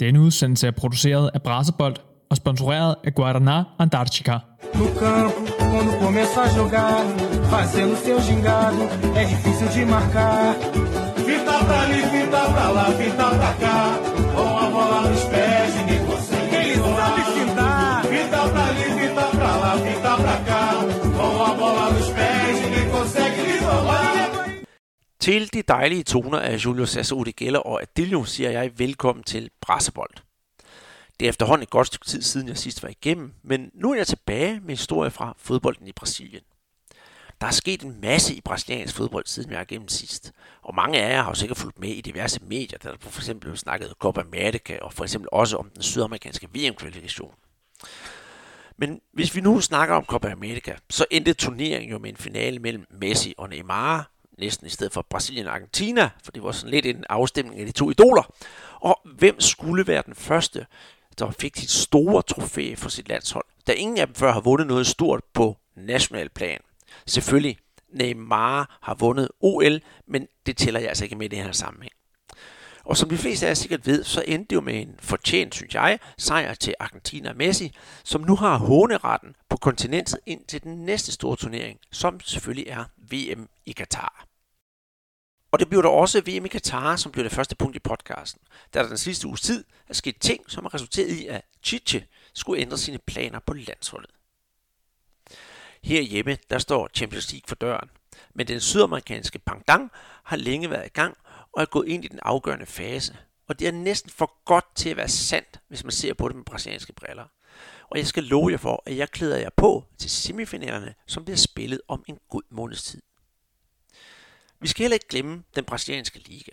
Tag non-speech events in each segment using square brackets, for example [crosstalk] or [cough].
Denne udsendelse er produceret af Brasebold og sponsoreret af Guaraná Antarctica. No campo, quando começa a jogar, fazendo seu gingado, é difícil de marcar. Fita pra ali, fita pra lá, fita pra cá. Com a bola nos pés, Til de dejlige toner af Julio Cesar Udigella og Adilio siger jeg velkommen til Brassebold. Det er efterhånden et godt stykke tid siden jeg sidst var igennem, men nu er jeg tilbage med historie fra fodbolden i Brasilien. Der er sket en masse i brasiliansk fodbold, siden jeg er igennem sidst. Og mange af jer har jo sikkert fulgt med i diverse medier, der for eksempel blev snakket Copa America og for eksempel også om den sydamerikanske VM-kvalifikation. Men hvis vi nu snakker om Copa America, så endte turneringen jo med en finale mellem Messi og Neymar, næsten i stedet for Brasilien og Argentina, for det var sådan lidt en afstemning af de to idoler. Og hvem skulle være den første, der fik sit store trofæ for sit landshold, da ingen af dem før har vundet noget stort på national plan? Selvfølgelig, Neymar har vundet OL, men det tæller jeg altså ikke med i det her sammenhæng. Og som de fleste af jer sikkert ved, så endte det jo med en fortjent, synes jeg, sejr til Argentina Messi, som nu har håneretten på kontinentet ind til den næste store turnering, som selvfølgelig er VM i Katar. Og det bliver der også VM i Katar, som bliver det første punkt i podcasten, da der den sidste uges tid er sket ting, som har resulteret i, at Chiche skulle ændre sine planer på landsholdet. Herhjemme, der står Champions League for døren, men den sydamerikanske pangdang har længe været i gang og er gået ind i den afgørende fase. Og det er næsten for godt til at være sandt, hvis man ser på det med brasilianske briller. Og jeg skal love jer for, at jeg klæder jer på til semifinalerne, som bliver spillet om en god måneds tid. Vi skal heller ikke glemme den brasilianske liga.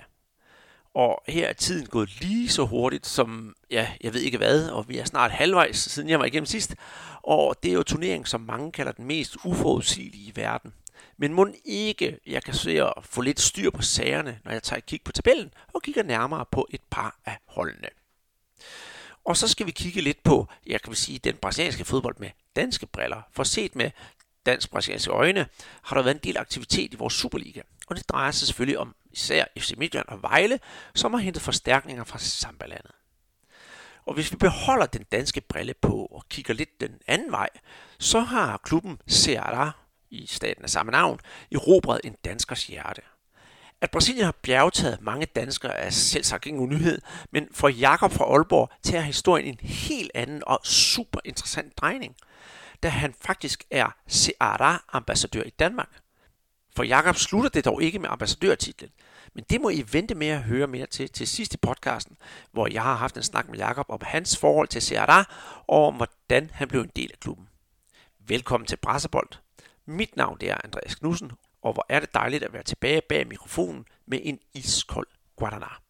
Og her er tiden gået lige så hurtigt som, ja, jeg ved ikke hvad, og vi er snart halvvejs, siden jeg var igennem sidst. Og det er jo turneringen, som mange kalder den mest uforudsigelige i verden. Men må ikke, jeg kan se at få lidt styr på sagerne, når jeg tager et kig på tabellen og kigger nærmere på et par af holdene. Og så skal vi kigge lidt på, jeg kan sige, den brasilianske fodbold med danske briller. For set med dansk-brasilianske øjne, har der været en del aktivitet i vores Superliga. Og det drejer sig selvfølgelig om især FC Midtjylland og Vejle, som har hentet forstærkninger fra Sambalandet. Og hvis vi beholder den danske brille på og kigger lidt den anden vej, så har klubben Ceará i staten af samme navn erobret en danskers hjerte. At Brasilien har bjergtaget mange danskere er selvsagt ingen nyhed, men for Jakob fra Aalborg tager historien en helt anden og super interessant drejning, da han faktisk er Ceará-ambassadør i Danmark. For Jakob slutter det dog ikke med ambassadørtitlen, men det må I vente med at høre mere til til sidst i podcasten, hvor jeg har haft en snak med Jakob om hans forhold til Ceará og om hvordan han blev en del af klubben. Velkommen til Brasserbold. Mit navn det er Andreas Knudsen, og hvor er det dejligt at være tilbage bag mikrofonen med en iskold Guaraná.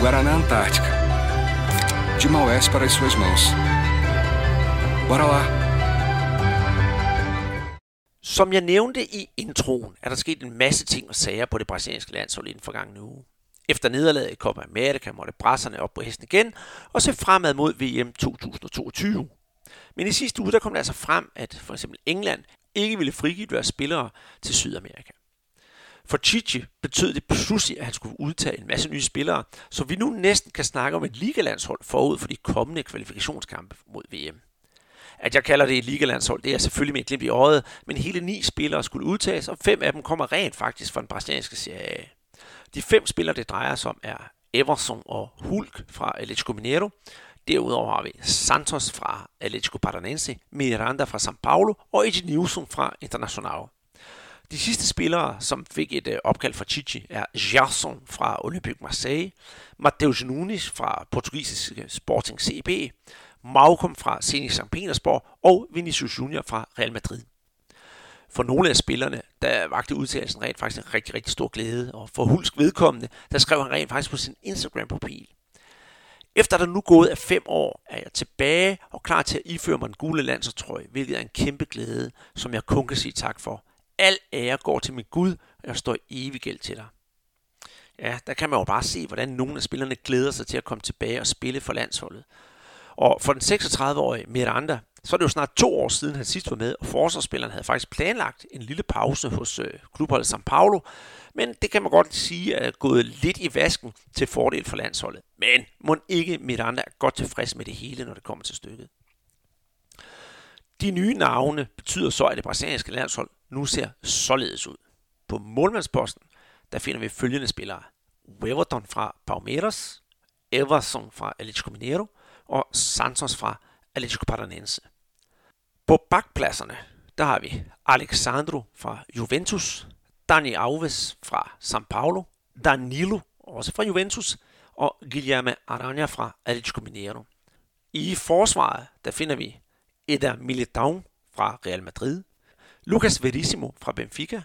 Guaraná Antártica. De Maués para as suas mãos. Bora lá! Som jeg nævnte i introen, er der sket en masse ting og sager på det brasilianske landshold i den forgangne uge. Efter nederlaget i Copa America måtte brasserne op på hesten igen og se fremad mod VM 2022. Men i sidste uge der kom det altså frem, at for eksempel England ikke ville frigive deres spillere til Sydamerika. For Chichi betød det pludselig, at han skulle udtage en masse nye spillere, så vi nu næsten kan snakke om et ligalandshold forud for de kommende kvalifikationskampe mod VM. At jeg kalder det et ligalandshold, det er selvfølgelig med et glimt i øjet, men hele ni spillere skulle udtages, og fem af dem kommer rent faktisk fra den brasilianske serie A. De fem spillere, det drejer sig om, er Everson og Hulk fra Atletico Mineiro. Derudover har vi Santos fra Atletico Paranense, Miranda fra São Paulo og Ednilson fra Internacional. De sidste spillere, som fik et øh, opkald fra Chichi, er Gerson fra Olympique Marseille, Mateus Nunes fra portugisiske Sporting CB, Malcolm fra Zenit St. Petersborg og Vinicius Junior fra Real Madrid. For nogle af spillerne, der vagte udtalelsen rent faktisk en rigtig, rigtig stor glæde, og for Hulsk vedkommende, der skrev han rent faktisk på sin Instagram-profil. Efter der nu gået af fem år, er jeg tilbage og klar til at iføre mig den gule landsholdstrøje, hvilket er en kæmpe glæde, som jeg kun kan sige tak for. Al ære går til min Gud, og jeg står evig gæld til dig. Ja, der kan man jo bare se, hvordan nogle af spillerne glæder sig til at komme tilbage og spille for landsholdet. Og for den 36-årige Miranda, så er det jo snart to år siden, han sidst var med, og forsvarsspilleren havde faktisk planlagt en lille pause hos øh, klubholdet São Paulo, men det kan man godt sige er gået lidt i vasken til fordel for landsholdet. Men må ikke Miranda er godt tilfreds med det hele, når det kommer til stykket. De nye navne betyder så, at det brasilianske landshold nu ser således ud. På målmandsposten, der finder vi følgende spillere. Weverton fra Palmeiras, Everson fra Atlético Mineiro og Santos fra Atletico Paranense. På bakpladserne, der har vi Alexandro fra Juventus, Dani Alves fra São Paulo, Danilo, også fra Juventus, og Guilherme Aranha fra Atletico Mineiro. I forsvaret, der finder vi Eder Militão fra Real Madrid, Lucas Verissimo fra Benfica,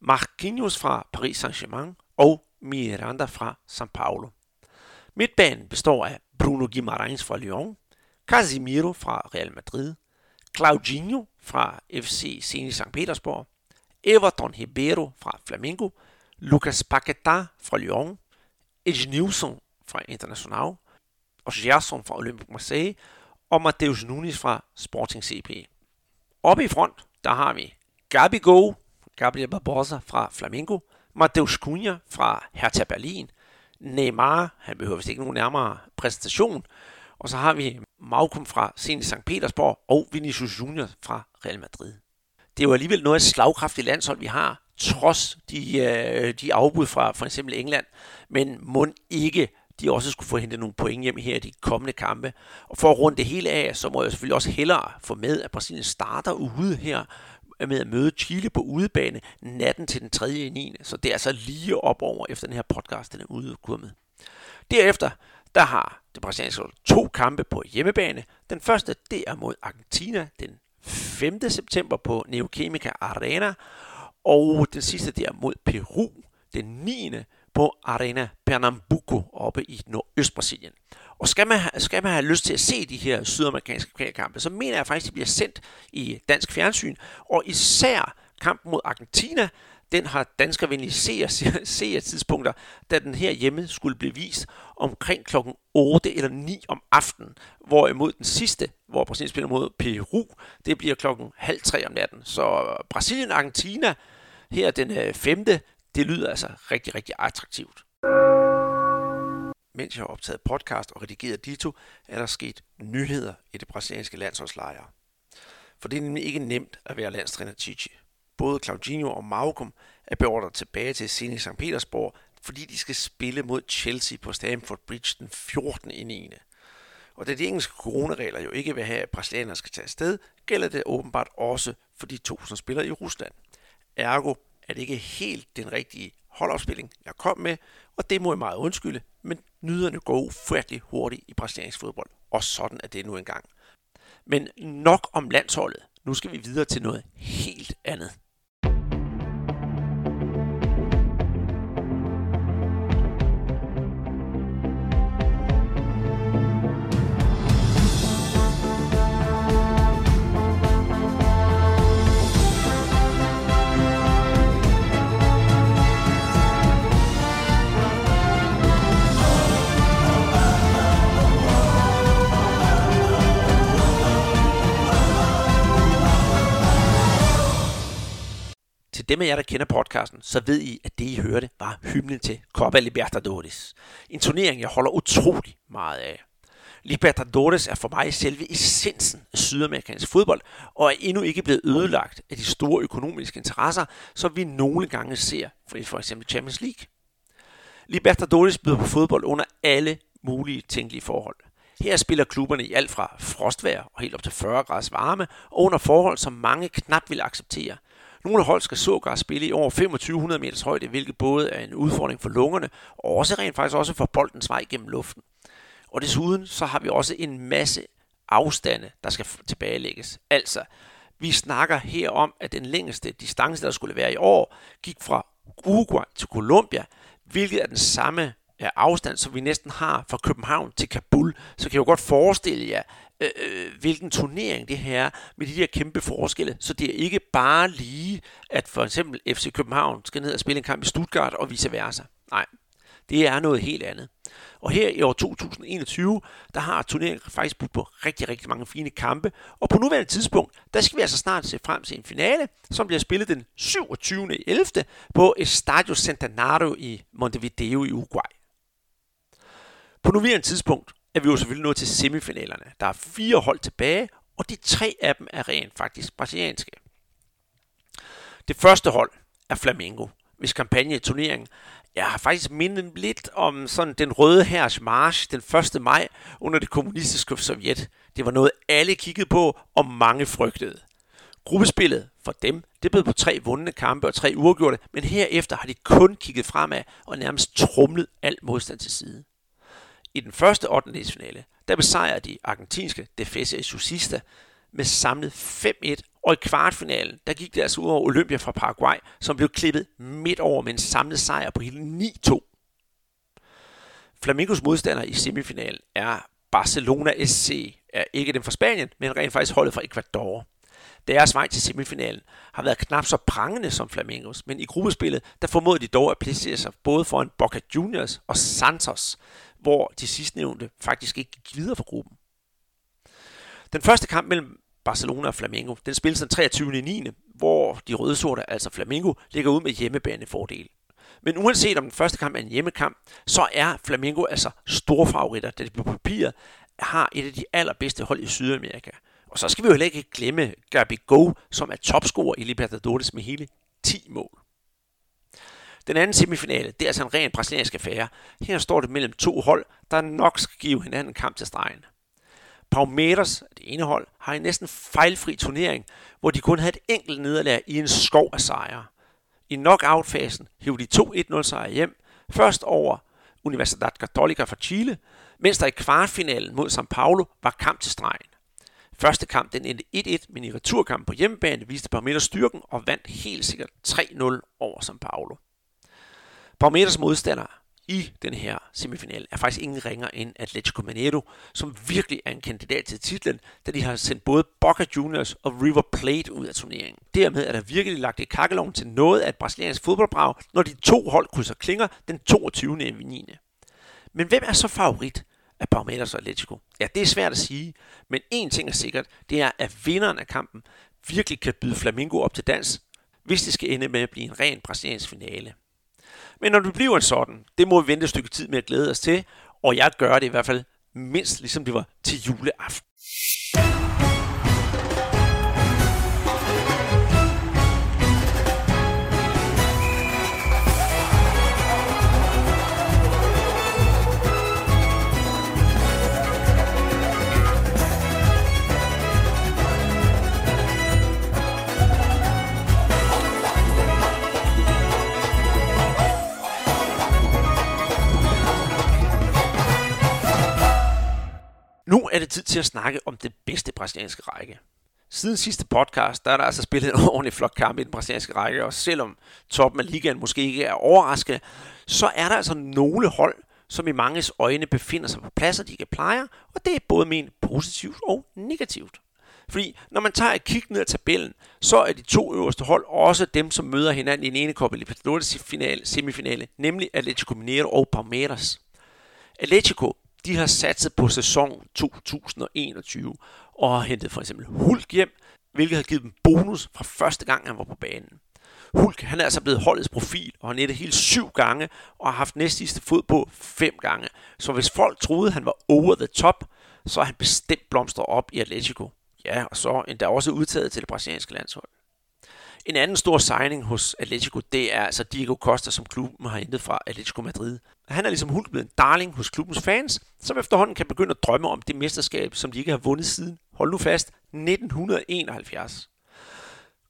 Marquinhos fra Paris Saint-Germain og Miranda fra São Paulo. Midtbanen består af Bruno Guimarães fra Lyon, Casimiro fra Real Madrid, Claudinho fra FC Zenit St. Petersborg, Everton Ribeiro fra Flamengo, Lucas Paquetá fra Lyon, Ednilson fra Internacional, og Gerson fra Olympique Marseille, og Mateus Nunes fra Sporting CP. Oppe i front, der har vi Gabigo, Gabriel Barbosa fra Flamengo, Mateus Cunha fra Hertha Berlin, Neymar, han behøver vist ikke nogen nærmere præsentation, og så har vi Malcolm fra Zenit St. Petersborg og Vinicius Junior fra Real Madrid. Det er jo alligevel noget af et slagkraftigt landshold, vi har, trods de, øh, de afbud fra for eksempel England, men må ikke de også skulle få hentet nogle point hjem her i de kommende kampe. Og for at runde det hele af, så må jeg selvfølgelig også hellere få med, at Brasilien starter ude her med at møde Chile på udebane natten til den 3. i 9. Så det er altså lige op over efter den her podcast, den er udkommet. Derefter, der har det brasilianske to kampe på hjemmebane. Den første, det er mod Argentina den 5. september på Neoquímica Arena. Og den sidste, det er mod Peru den 9 på Arena Pernambuco oppe i Nordøst-Brasilien. Og skal man, skal man have lyst til at se de her sydamerikanske kvalkampe, så mener jeg faktisk, at de bliver sendt i dansk fjernsyn. Og især kampen mod Argentina, den har danskervenlige seer, tidspunkter, da den her hjemme skulle blive vist omkring klokken 8 eller 9 om aftenen. Hvorimod den sidste, hvor Brasilien spiller mod Peru, det bliver klokken halv tre om natten. Så Brasilien-Argentina her den øh, 5. Det lyder altså rigtig, rigtig attraktivt. Mens jeg har optaget podcast og redigeret dito, er der sket nyheder i det brasilianske landsholdslejre. For det er nemlig ikke nemt at være landstræner Chichi. Både Claudinho og Malcolm er beordret tilbage til Zenit St. Petersborg, fordi de skal spille mod Chelsea på Stamford Bridge den 14. i 9. Og da de engelske coronaregler jo ikke vil have, at brasilianerne skal tage afsted, gælder det åbenbart også for de to, som spiller i Rusland. Ergo er det ikke helt den rigtige holdopspilling, jeg kom med, og det må jeg meget undskylde, men nyderne går ufattelig hurtigt i brasiliansk fodbold, og sådan er det nu engang. Men nok om landsholdet. Nu skal vi videre til noget helt andet. Til dem af jer, der kender podcasten, så ved I, at det I hørte var hymnen til Copa Libertadores. En turnering, jeg holder utrolig meget af. Libertadores er for mig selve essensen af sydamerikansk fodbold, og er endnu ikke blevet ødelagt af de store økonomiske interesser, som vi nogle gange ser fra for eksempel Champions League. Libertadores byder på fodbold under alle mulige tænkelige forhold. Her spiller klubberne i alt fra frostvær og helt op til 40 grads varme, og under forhold, som mange knap vil acceptere – nogle hold skal sågar spille i over 2500 meters højde, hvilket både er en udfordring for lungerne, og også rent faktisk også for boldens vej gennem luften. Og desuden så har vi også en masse afstande, der skal tilbagelægges. Altså, vi snakker her om, at den længste distance, der skulle være i år, gik fra Uruguay til Colombia, hvilket er den samme øh, afstand, som vi næsten har fra København til Kabul. Så kan jeg jo godt forestille jer, Øh, øh, hvilken turnering det her er, med de der kæmpe forskelle. Så det er ikke bare lige, at for eksempel FC København skal ned og spille en kamp i Stuttgart og vice versa. Nej, det er noget helt andet. Og her i år 2021, der har turneringen faktisk budt på rigtig, rigtig mange fine kampe. Og på nuværende tidspunkt, der skal vi altså snart se frem til en finale, som bliver spillet den 27. 11. på Estadio Centenario i Montevideo i Uruguay. På nuværende tidspunkt er vi jo selvfølgelig nået til semifinalerne. Der er fire hold tilbage, og de tre af dem er rent faktisk brasilianske. Det første hold er Flamengo, hvis kampagne i turneringen jeg har faktisk mindet lidt om sådan den røde hærs march den 1. maj under det kommunistiske Sovjet. Det var noget, alle kiggede på, og mange frygtede. Gruppespillet for dem, det blev på tre vundne kampe og tre uafgjorte, men herefter har de kun kigget fremad og nærmest trumlet alt modstand til side. I den første 8. finale, der besejrede de argentinske Defesa Susista med samlet 5-1, og i kvartfinalen, der gik det altså ud over Olympia fra Paraguay, som blev klippet midt over med en samlet sejr på hele 9-2. Flamingos modstander i semifinalen er Barcelona SC, er ikke den fra Spanien, men rent faktisk holdet fra Ecuador. Deres vej til semifinalen har været knap så prangende som Flamingos, men i gruppespillet der formåede de dog at placere sig både foran Boca Juniors og Santos, hvor de sidstnævnte faktisk ikke gik videre for gruppen. Den første kamp mellem Barcelona og Flamengo, den spilles den 23. 9., hvor de røde sorte, altså Flamengo, ligger ud med hjemmebanefordel. Men uanset om den første kamp er en hjemmekamp, så er Flamengo altså store favoritter, da de på papiret har et af de allerbedste hold i Sydamerika. Og så skal vi jo heller ikke glemme Gabi Go, som er topscorer i Libertadores med hele 10 mål. Den anden semifinale, det er altså en ren brasiliansk affære. Her står det mellem to hold, der nok skal give hinanden kamp til stregen. Palmeiras, det ene hold, har en næsten fejlfri turnering, hvor de kun havde et enkelt nederlag i en skov af sejre. I knockout-fasen hævde de to 1-0 sejre hjem, først over Universidad Católica fra Chile, mens der i kvartfinalen mod São Paulo var kamp til stregen. Første kamp den endte 1-1, men i returkampen på hjemmebane viste Palmeiras styrken og vandt helt sikkert 3-0 over São Paulo. Palmeiras modstander i den her semifinal er faktisk ingen ringer end Atletico Mineiro, som virkelig er en kandidat til titlen, da de har sendt både Boca Juniors og River Plate ud af turneringen. Dermed er der virkelig lagt et kakkelovn til noget af et brasiliansk fodboldbrag, når de to hold krydser klinger den 22. 9. Men hvem er så favorit af Palmeiras og Atletico? Ja, det er svært at sige, men en ting er sikkert, det er, at vinderen af kampen virkelig kan byde Flamingo op til dans, hvis det skal ende med at blive en ren brasiliansk finale. Men når du bliver en sådan, det må vi vente et stykke tid med at glæde os til, og jeg gør det i hvert fald mindst ligesom det var til juleaften. Nu er det tid til at snakke om det bedste brasilianske række. Siden sidste podcast, der er der altså spillet en ordentlig flot kamp i den brasilianske række, og selvom toppen af ligaen måske ikke er overraskende, så er der altså nogle hold, som i manges øjne befinder sig på pladser, de ikke plejer, og det er både ment positivt og negativt. Fordi når man tager et kig ned ad tabellen, så er de to øverste hold også dem, som møder hinanden i en ene Copa Libertadores semifinale, nemlig Atletico Mineiro og Palmeiras. Atletico de har satset på sæson 2021 og har hentet for eksempel Hulk hjem, hvilket har givet dem bonus fra første gang, han var på banen. Hulk han er altså blevet holdets profil og har nettet hele syv gange og har haft næstsidste fod på fem gange. Så hvis folk troede, han var over the top, så er han bestemt blomstret op i Atletico. Ja, og så endda også udtaget til det brasilianske landshold. En anden stor signing hos Atletico, det er altså Diego Costa, som klubben har hentet fra Atletico Madrid. Han er ligesom Hulk blevet en darling hos klubbens fans, som efterhånden kan begynde at drømme om det mesterskab, som de ikke har vundet siden, hold nu fast, 1971.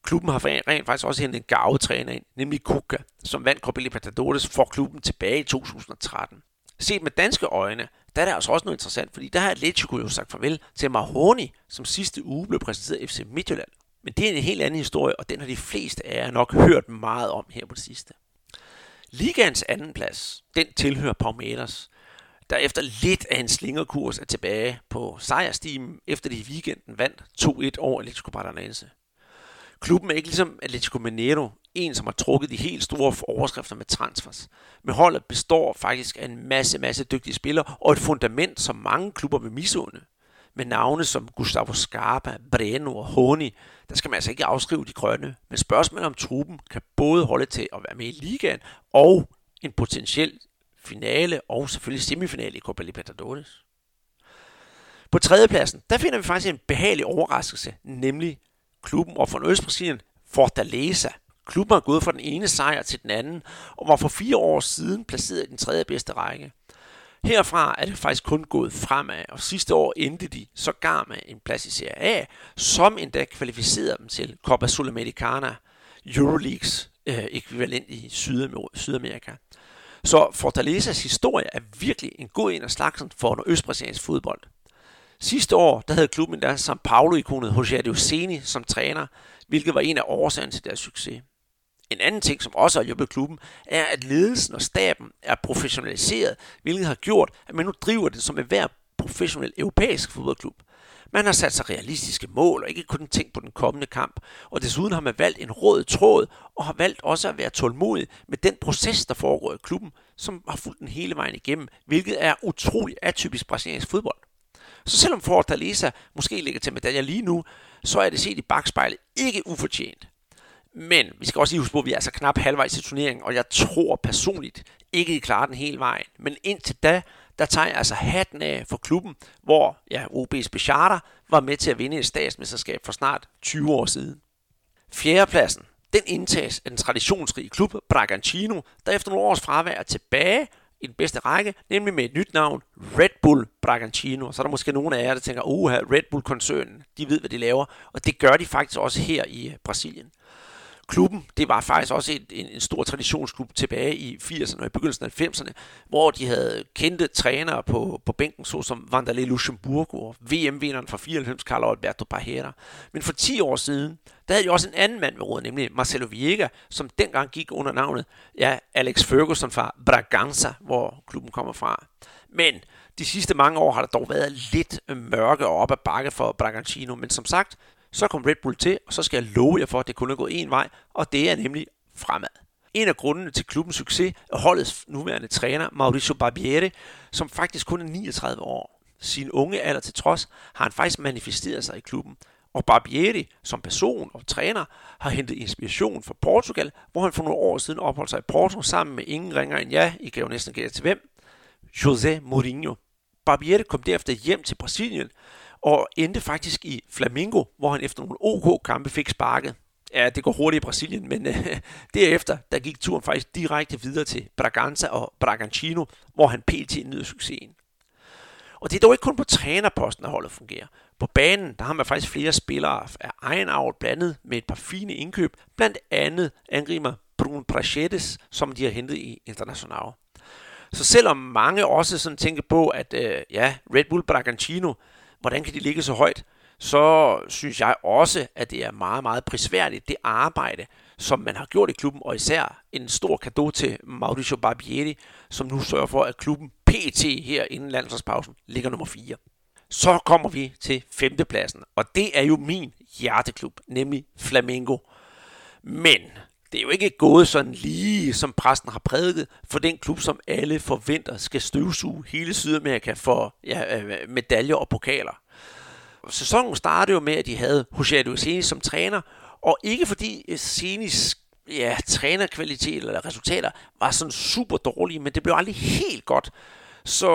Klubben har rent faktisk også hentet en gavetræner ind, nemlig Kuka, som vandt Copa Libertadores for klubben tilbage i 2013. Set med danske øjne, der er der altså også noget interessant, fordi der har Atletico jo sagt farvel til Mahoney, som sidste uge blev præsenteret af FC Midtjylland. Men det er en helt anden historie, og den har de fleste af jer nok hørt meget om her på det sidste. Ligans anden plads, den tilhører Palmeiras, der efter lidt af en slingerkurs er tilbage på sejrstimen, efter de i weekenden vandt 2-1 over Atletico Paranaense. Klubben er ikke ligesom Atletico Mineiro, en som har trukket de helt store overskrifter med transfers. Men holdet består faktisk af en masse, masse dygtige spillere og et fundament, som mange klubber vil misunde. Med navne som Gustavo Scarpa, Breno og Honi, der skal man altså ikke afskrive de grønne. Men spørgsmålet om truppen kan både holde til at være med i ligaen og en potentiel finale og selvfølgelig semifinale i Copa Libertadores. På tredjepladsen, der finder vi faktisk en behagelig overraskelse, nemlig klubben og fra Østbrasilien, Fortaleza. Klubben har gået fra den ene sejr til den anden, og var for fire år siden placeret i den tredje bedste række. Herfra er det faktisk kun gået fremad, og sidste år endte de sågar med en plads i Serie A, som endda kvalificerede dem til Copa Sudamericana, Euroleagues øh, ekvivalent i Sydamerika. Så Fortalezas historie er virkelig en god en af slagsen for østbrasiliansk fodbold. Sidste år der havde klubben der São Paulo-ikonet José Dioceni som træner, hvilket var en af årsagerne til deres succes. En anden ting, som også har hjulpet klubben, er, at ledelsen og staben er professionaliseret, hvilket har gjort, at man nu driver det som en hver professionel europæisk fodboldklub. Man har sat sig realistiske mål og ikke kun tænkt på den kommende kamp, og desuden har man valgt en rød tråd og har valgt også at være tålmodig med den proces, der foregår i klubben, som har fulgt den hele vejen igennem, hvilket er utrolig atypisk brasiliansk fodbold. Så selvom Fortaleza måske ligger til medaljer lige nu, så er det set i bagspejlet ikke ufortjent. Men vi skal også lige huske på, at vi er altså knap halvvejs til turneringen, og jeg tror personligt ikke, I klarer den hele vejen. Men indtil da, der tager jeg altså hatten af for klubben, hvor ja, OB's Becharter var med til at vinde et statsmesterskab for snart 20 år siden. Fjerdepladsen, den indtages af den traditionsrige klub Bragantino, der efter nogle års fravær er tilbage i den bedste række, nemlig med et nyt navn, Red Bull Bragantino. Så er der måske nogle af jer, der tænker, uha, Red Bull-koncernen, de ved, hvad de laver, og det gør de faktisk også her i Brasilien klubben, det var faktisk også en, en, en stor traditionsklub tilbage i 80'erne og i begyndelsen af 90'erne, hvor de havde kendte trænere på, på bænken, såsom Vanderlei Luxemburgo og VM-vinderen fra 94, Carlo Alberto Barrera. Men for 10 år siden, der havde de også en anden mand ved rådet, nemlig Marcelo Viega, som dengang gik under navnet ja, Alex Ferguson fra Braganza, hvor klubben kommer fra. Men de sidste mange år har der dog været lidt mørke og op ad bakke for Bragantino, men som sagt, så kom Red Bull til, og så skal jeg love jer for, at det kun er gået én vej, og det er nemlig fremad. En af grundene til klubbens succes er holdets nuværende træner, Mauricio Barbieri, som faktisk kun er 39 år. Sin unge alder til trods har han faktisk manifesteret sig i klubben. Og Barbieri som person og træner har hentet inspiration fra Portugal, hvor han for nogle år siden opholdt sig i Porto sammen med ingen ringer end ja, I kan jo næsten gætte til hvem, José Mourinho. Barbieri kom derefter hjem til Brasilien, og endte faktisk i Flamingo, hvor han efter nogle OK-kampe fik sparket. Ja, det går hurtigt i Brasilien, men øh, [laughs] derefter der gik turen faktisk direkte videre til Braganza og Bragantino, hvor han pt. nyder succesen. Og det er dog ikke kun på trænerposten, at holdet fungerer. På banen, der har man faktisk flere spillere af egen avl blandet med et par fine indkøb, blandt andet angriber Bruno Prachedes, som de har hentet i International. Så selvom mange også sådan tænker på, at øh, ja, Red Bull Bragantino, hvordan kan de ligge så højt? Så synes jeg også, at det er meget, meget prisværdigt, det arbejde, som man har gjort i klubben, og især en stor gave til Mauricio Barbieri, som nu sørger for, at klubben PT her inden landsholdspausen ligger nummer 4. Så kommer vi til femtepladsen, og det er jo min hjerteklub, nemlig Flamengo. Men det er jo ikke gået sådan lige, som præsten har prædiket, for den klub, som alle forventer skal støvsuge hele Sydamerika for ja, øh, medaljer og pokaler. Sæsonen startede jo med, at de havde José Seni som træner, og ikke fordi øh, Senis ja, trænerkvalitet eller resultater var sådan super dårlige, men det blev aldrig helt godt. Så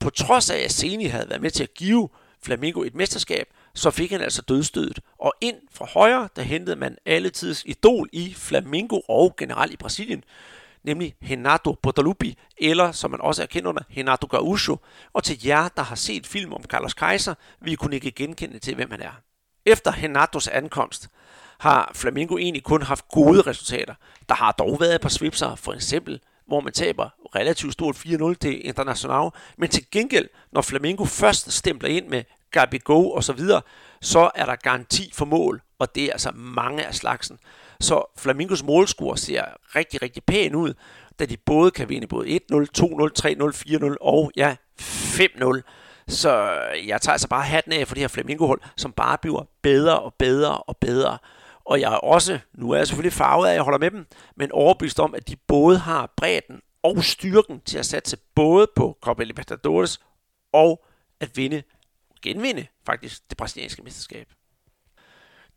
på trods af, at Seni havde været med til at give Flamengo et mesterskab, så fik han altså dødstødet. Og ind fra højre, der hentede man alle tids idol i Flamengo og generelt i Brasilien, nemlig Renato Portaluppi, eller som man også er kendt under, Renato Gaúcho. Og til jer, der har set film om Carlos Kaiser, vi kunne ikke genkende til, hvem han er. Efter Renatos ankomst har Flamengo egentlig kun haft gode resultater. Der har dog været et par svipser, for eksempel hvor man taber relativt stort 4-0 til International. Men til gengæld, når Flamengo først stempler ind med Gabigol og så videre, så er der garanti for mål, og det er altså mange af slagsen. Så Flamingos målscore ser rigtig, rigtig pæn ud, da de både kan vinde både 1-0, 2-0, 3-0, 4-0 og ja, 5-0. Så jeg tager altså bare hatten af for det her Flamingo-hold, som bare bliver bedre og bedre og bedre. Og jeg er også, nu er jeg selvfølgelig farvet af, at jeg holder med dem, men overbevist om, at de både har bredden og styrken til at satse både på Copa Libertadores og at vinde, genvinde faktisk det brasilianske mesterskab.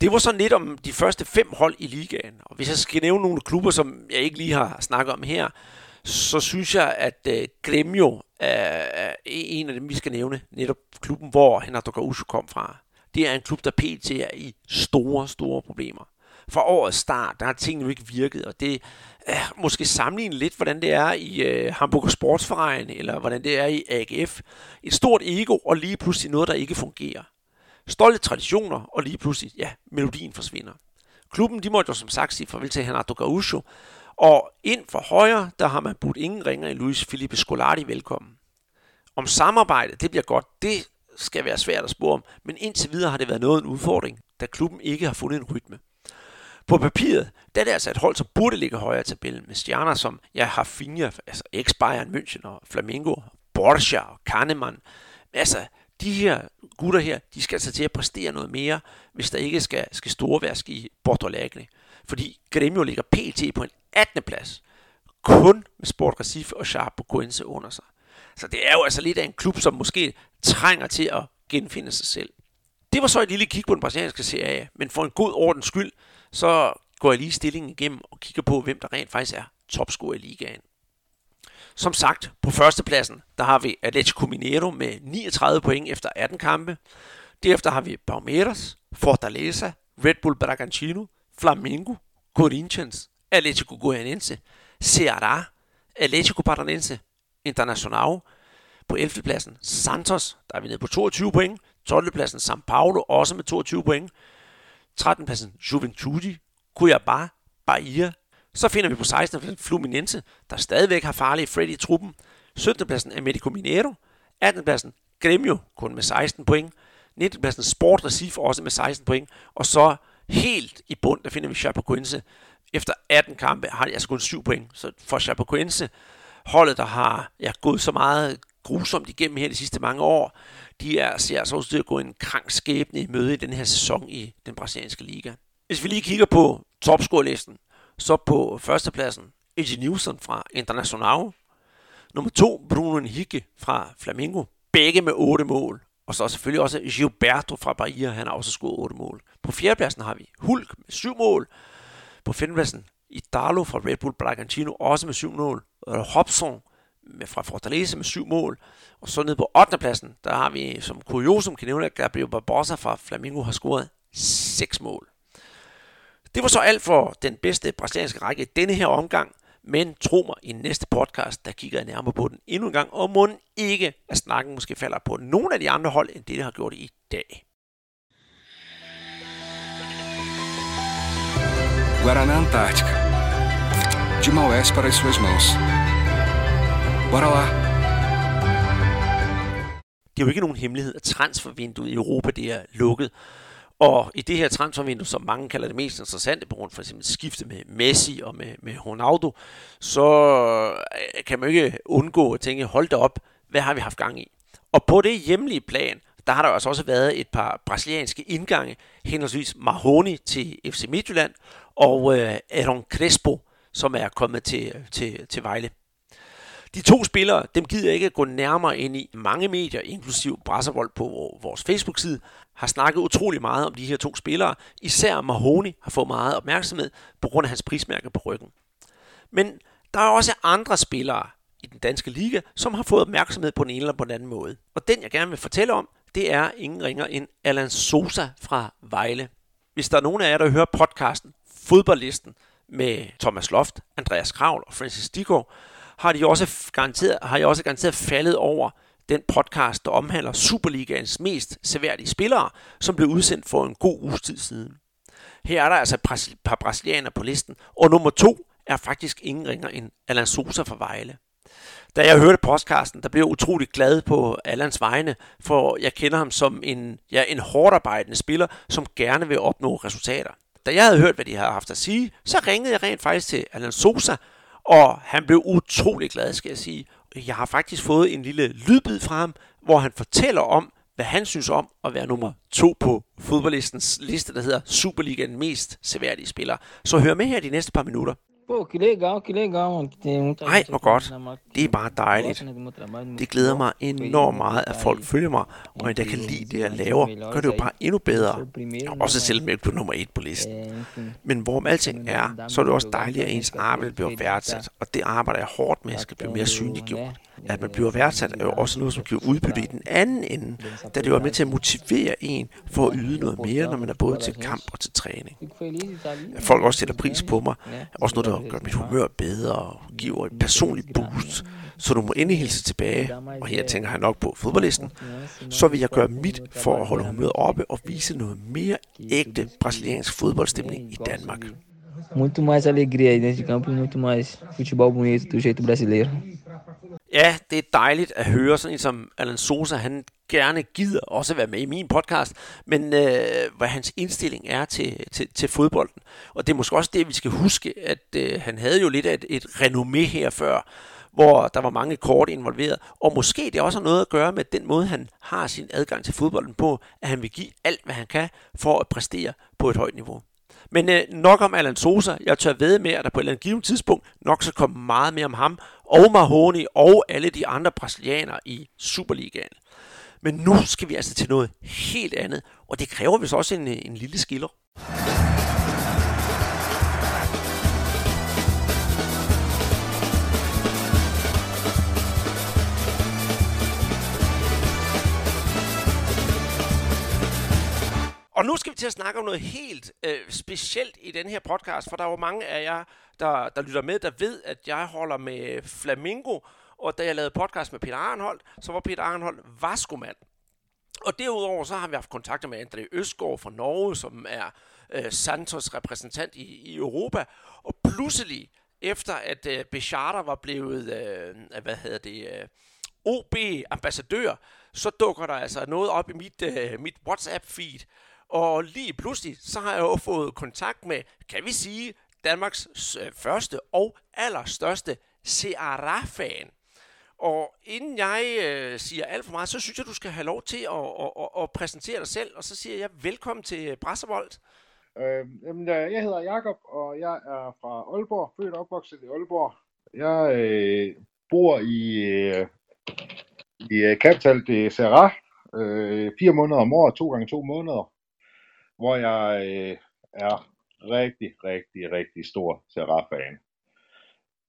Det var sådan lidt om de første fem hold i ligaen. Og hvis jeg skal nævne nogle klubber, som jeg ikke lige har snakket om her, så synes jeg, at øh, uh, Gremio er en af dem, vi skal nævne. Netop klubben, hvor Renato Gaúcho kom fra. Det er en klub, der pt. er i store, store problemer. Fra årets start, der har tingene jo ikke virket, og det øh, måske sammenligne lidt, hvordan det er i øh, Hamburg Sportsverein, eller hvordan det er i AGF. Et stort ego, og lige pludselig noget, der ikke fungerer. Stolte traditioner, og lige pludselig, ja, melodien forsvinder. Klubben, de måtte jo som sagt sige farvel til Renato Gaúcho, og ind for højre, der har man budt ingen ringer i Luis Felipe Scolari velkommen. Om samarbejdet, det bliver godt, det skal være svært at spore om, men indtil videre har det været noget en udfordring, da klubben ikke har fundet en rytme. På papiret, der er det altså et hold, som burde ligge højere i tabellen, med stjerner som jeg har Finja, altså ex-Bayern München og Flamingo, Borja og Kahneman. Altså, de her gutter her, de skal altså til at præstere noget mere, hvis der ikke skal, skal storværsk i Porto Alegre. Fordi Gremio ligger pt. på en 18. plads. Kun med Sport Recife og Sharp Coense under sig. Så det er jo altså lidt af en klub, som måske trænger til at genfinde sig selv. Det var så et lille kig på den brasilianske serie, men for en god ordens skyld, så går jeg lige stillingen igennem og kigger på, hvem der rent faktisk er topscorer i ligaen. Som sagt, på førstepladsen, der har vi Atletico Mineiro med 39 point efter 18 kampe. Derefter har vi Palmeiras, Fortaleza, Red Bull Bragantino, Flamengo, Corinthians, Atletico Goianense, Ceará, Atletico Paranense, Internacional. På 11. pladsen Santos, der er vi nede på 22 point. 12. pladsen São Paulo, også med 22 point. 13. pladsen Juventude, Cuiabá, Bahia. Så finder vi på 16. pladsen Fluminense, der stadigvæk har farlige Freddy i truppen. 17. pladsen Américo Mineiro. 18. pladsen Gremio, kun med 16 point. 19. pladsen Sport Recife, også med 16 point. Og så helt i bund, der finder vi Chapecoense. Efter 18 kampe har de altså kun 7 point. Så for Chapecoense, holdet, der har ja, gået så meget grusomt igennem her de sidste mange år, de er, ser altså ud til at gå en krank skæbne i møde i den her sæson i den brasilianske liga. Hvis vi lige kigger på topscorelisten, så på førstepladsen Eddie Nilsson fra Internacional. Nummer to, Bruno Henrique fra Flamengo. Begge med 8 mål. Og så selvfølgelig også Gilberto fra Bahia, han har også scoret 8 mål. På fjerdepladsen har vi Hulk med 7 mål. På femtepladsen Italo fra Red Bull Bragantino, også med 7 mål. Og Hobson med, fra Fortaleza med syv mål. Og så nede på 8. pladsen, der har vi som kuriosum kan nævne, at Gabriel Barbosa fra Flamengo har scoret seks mål. Det var så alt for den bedste brasilianske række i denne her omgang. Men tro mig, i næste podcast, der kigger jeg nærmere på den endnu en gang, og må ikke, at snakken måske falder på nogle af de andre hold, end det, det har gjort i dag. Guaraná Antártica. De Maués para as suas mãos. Bora! Det er jo ikke nogen hemmelighed, at transfervinduet i Europa det er lukket. Og i det her transfervindue, som mange kalder det mest interessante, på grund for eksempel skifte med Messi og med, med Ronaldo, så øh, kan man ikke undgå at tænke, hold da op, hvad har vi haft gang i? Og på det hjemlige plan, der har der altså også været et par brasilianske indgange, henholdsvis Mahoni til FC Midtjylland og øh, Aaron Crespo, som er kommet til, til, til Vejle. De to spillere, dem gider jeg ikke at gå nærmere ind i. Mange medier, inklusiv Brasservold på vores Facebook-side, har snakket utrolig meget om de her to spillere. Især Mahoney har fået meget opmærksomhed på grund af hans prismærke på ryggen. Men der er også andre spillere i den danske liga, som har fået opmærksomhed på den ene eller på den anden måde. Og den, jeg gerne vil fortælle om, det er ingen ringer end Alan Sosa fra Vejle. Hvis der er nogen af jer, der hører podcasten Fodboldlisten med Thomas Loft, Andreas Kravl og Francis Dico, har de også garanteret, har jeg også garanteret faldet over den podcast, der omhandler Superligaens mest seværdige spillere, som blev udsendt for en god uges tid siden. Her er der altså et par brasilianer på listen, og nummer to er faktisk ingen ringer end Alan Sosa fra Vejle. Da jeg hørte podcasten, der blev jeg utrolig glad på Allans vegne, for jeg kender ham som en, ja, en hårdt arbejdende spiller, som gerne vil opnå resultater. Da jeg havde hørt, hvad de havde haft at sige, så ringede jeg rent faktisk til Alan Sosa, og han blev utrolig glad, skal jeg sige. Jeg har faktisk fået en lille lydbid fra ham, hvor han fortæller om, hvad han synes om at være nummer to på fodboldlistens liste, der hedder Superligaen mest seværdige spillere. Så hør med her de næste par minutter. Pô, que legal, que legal, mano. Tem muita Ej, hvor godt. Det er bare dejligt. Det glæder mig enormt meget, at folk følger mig, og at jeg kan lide det, jeg laver. Gør det jo bare endnu bedre. Også selvom jeg ikke blev nummer et på listen. Men hvorom alting er, så er det også dejligt, at ens arbejde bliver værdsat. Og det arbejde jeg hårdt med skal blive mere synliggjort. At man bliver værdsat er jo også noget, som giver udbytte i den anden ende, da det jo er med til at motivere en for at yde noget mere, når man er både til kamp og til træning. At folk også sætter pris på mig, er også noget, der gør mit humør bedre og giver et personligt boost. Så du må endelig hilse tilbage, og her tænker jeg nok på fodboldlisten, så vil jeg gøre mit for at holde humøret oppe og vise noget mere ægte brasiliansk fodboldstemning i Danmark. Muito mais alegria aí dentro de campo e muito mais futebol bonito do jeito brasileiro. Ja, det er dejligt at høre sådan en som Alan Sosa, han gerne gider også være med i min podcast, men øh, hvad hans indstilling er til, til, til fodbolden. Og det er måske også det, vi skal huske, at øh, han havde jo lidt af et, et renommé her før, hvor der var mange kort involveret, og måske det også har noget at gøre med den måde, han har sin adgang til fodbolden på, at han vil give alt, hvad han kan, for at præstere på et højt niveau. Men øh, nok om Alan Sosa. Jeg tør ved med, at der på et eller andet givet tidspunkt nok så komme meget mere om ham, og Mahoney og alle de andre brasilianere i Superligaen. Men nu skal vi altså til noget helt andet, og det kræver vist også en, øh, en lille skiller. Og nu skal vi til at snakke om noget helt øh, specielt i den her podcast, for der er jo mange af jer, der, der lytter med, der ved, at jeg holder med Flamingo, og da jeg lavede podcast med Peter Arnholdt, så var Peter Arnholdt vaskomand. Og derudover så har vi haft kontakter med André Østgaard fra Norge, som er øh, Santos repræsentant i, i Europa. Og pludselig, efter at øh, Becharter var blevet, øh, hvad hedder det, øh, OB-ambassadør, så dukker der altså noget op i mit, øh, mit WhatsApp-feed. Og lige pludselig, så har jeg jo fået kontakt med, kan vi sige, Danmarks øh, første og allerstørste Ceará-fan. Og inden jeg øh, siger alt for meget, så synes jeg, du skal have lov til at, at, at, at præsentere dig selv. Og så siger jeg velkommen til øh, Brasservold. Øh, jamen, øh, jeg hedder Jakob og jeg er fra Aalborg, født og opvokset i Aalborg. Jeg øh, bor i, øh, i Capital de Serra, øh, fire måneder om året, to gange to måneder, hvor jeg øh, er rigtig, rigtig, rigtig stor Serra-fan.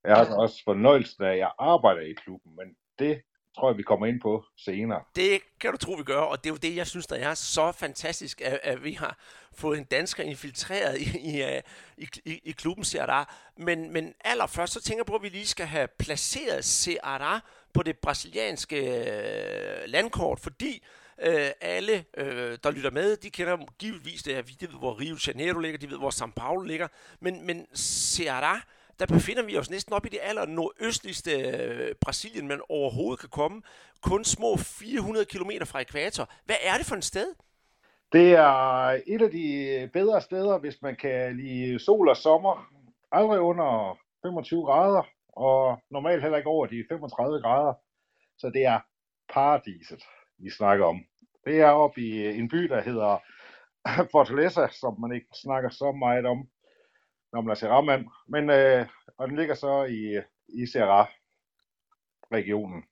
Jeg har så også fornøjelsen af, at jeg arbejder i klubben, men det tror jeg, vi kommer ind på senere. Det kan du tro, vi gør, og det er jo det, jeg synes, der er så fantastisk, at, at vi har fået en dansker infiltreret i, i, øh, i, i, i klubben Ceará. Men, men allerførst, så tænker jeg på, at vi lige skal have placeret Ceará på det brasilianske øh, landkort, fordi øh, alle, øh, der lytter med, de kender givetvis det her, de ved, hvor Rio de Janeiro ligger, de ved, hvor São Paulo ligger, men, men Ceará, der befinder vi os næsten op i det aller nordøstligste øh, Brasilien, man overhovedet kan komme. Kun små 400 km fra ekvator. Hvad er det for et sted? Det er et af de bedre steder, hvis man kan lide sol og sommer. Aldrig under 25 grader, og normalt heller ikke over de 35 grader. Så det er paradiset, vi snakker om. Det er oppe i øh, en by, der hedder [laughs] Fortaleza, som man ikke snakker så meget om, når man er Serra-mand. Men, øh, og den ligger så i, øh, i Serra-regionen.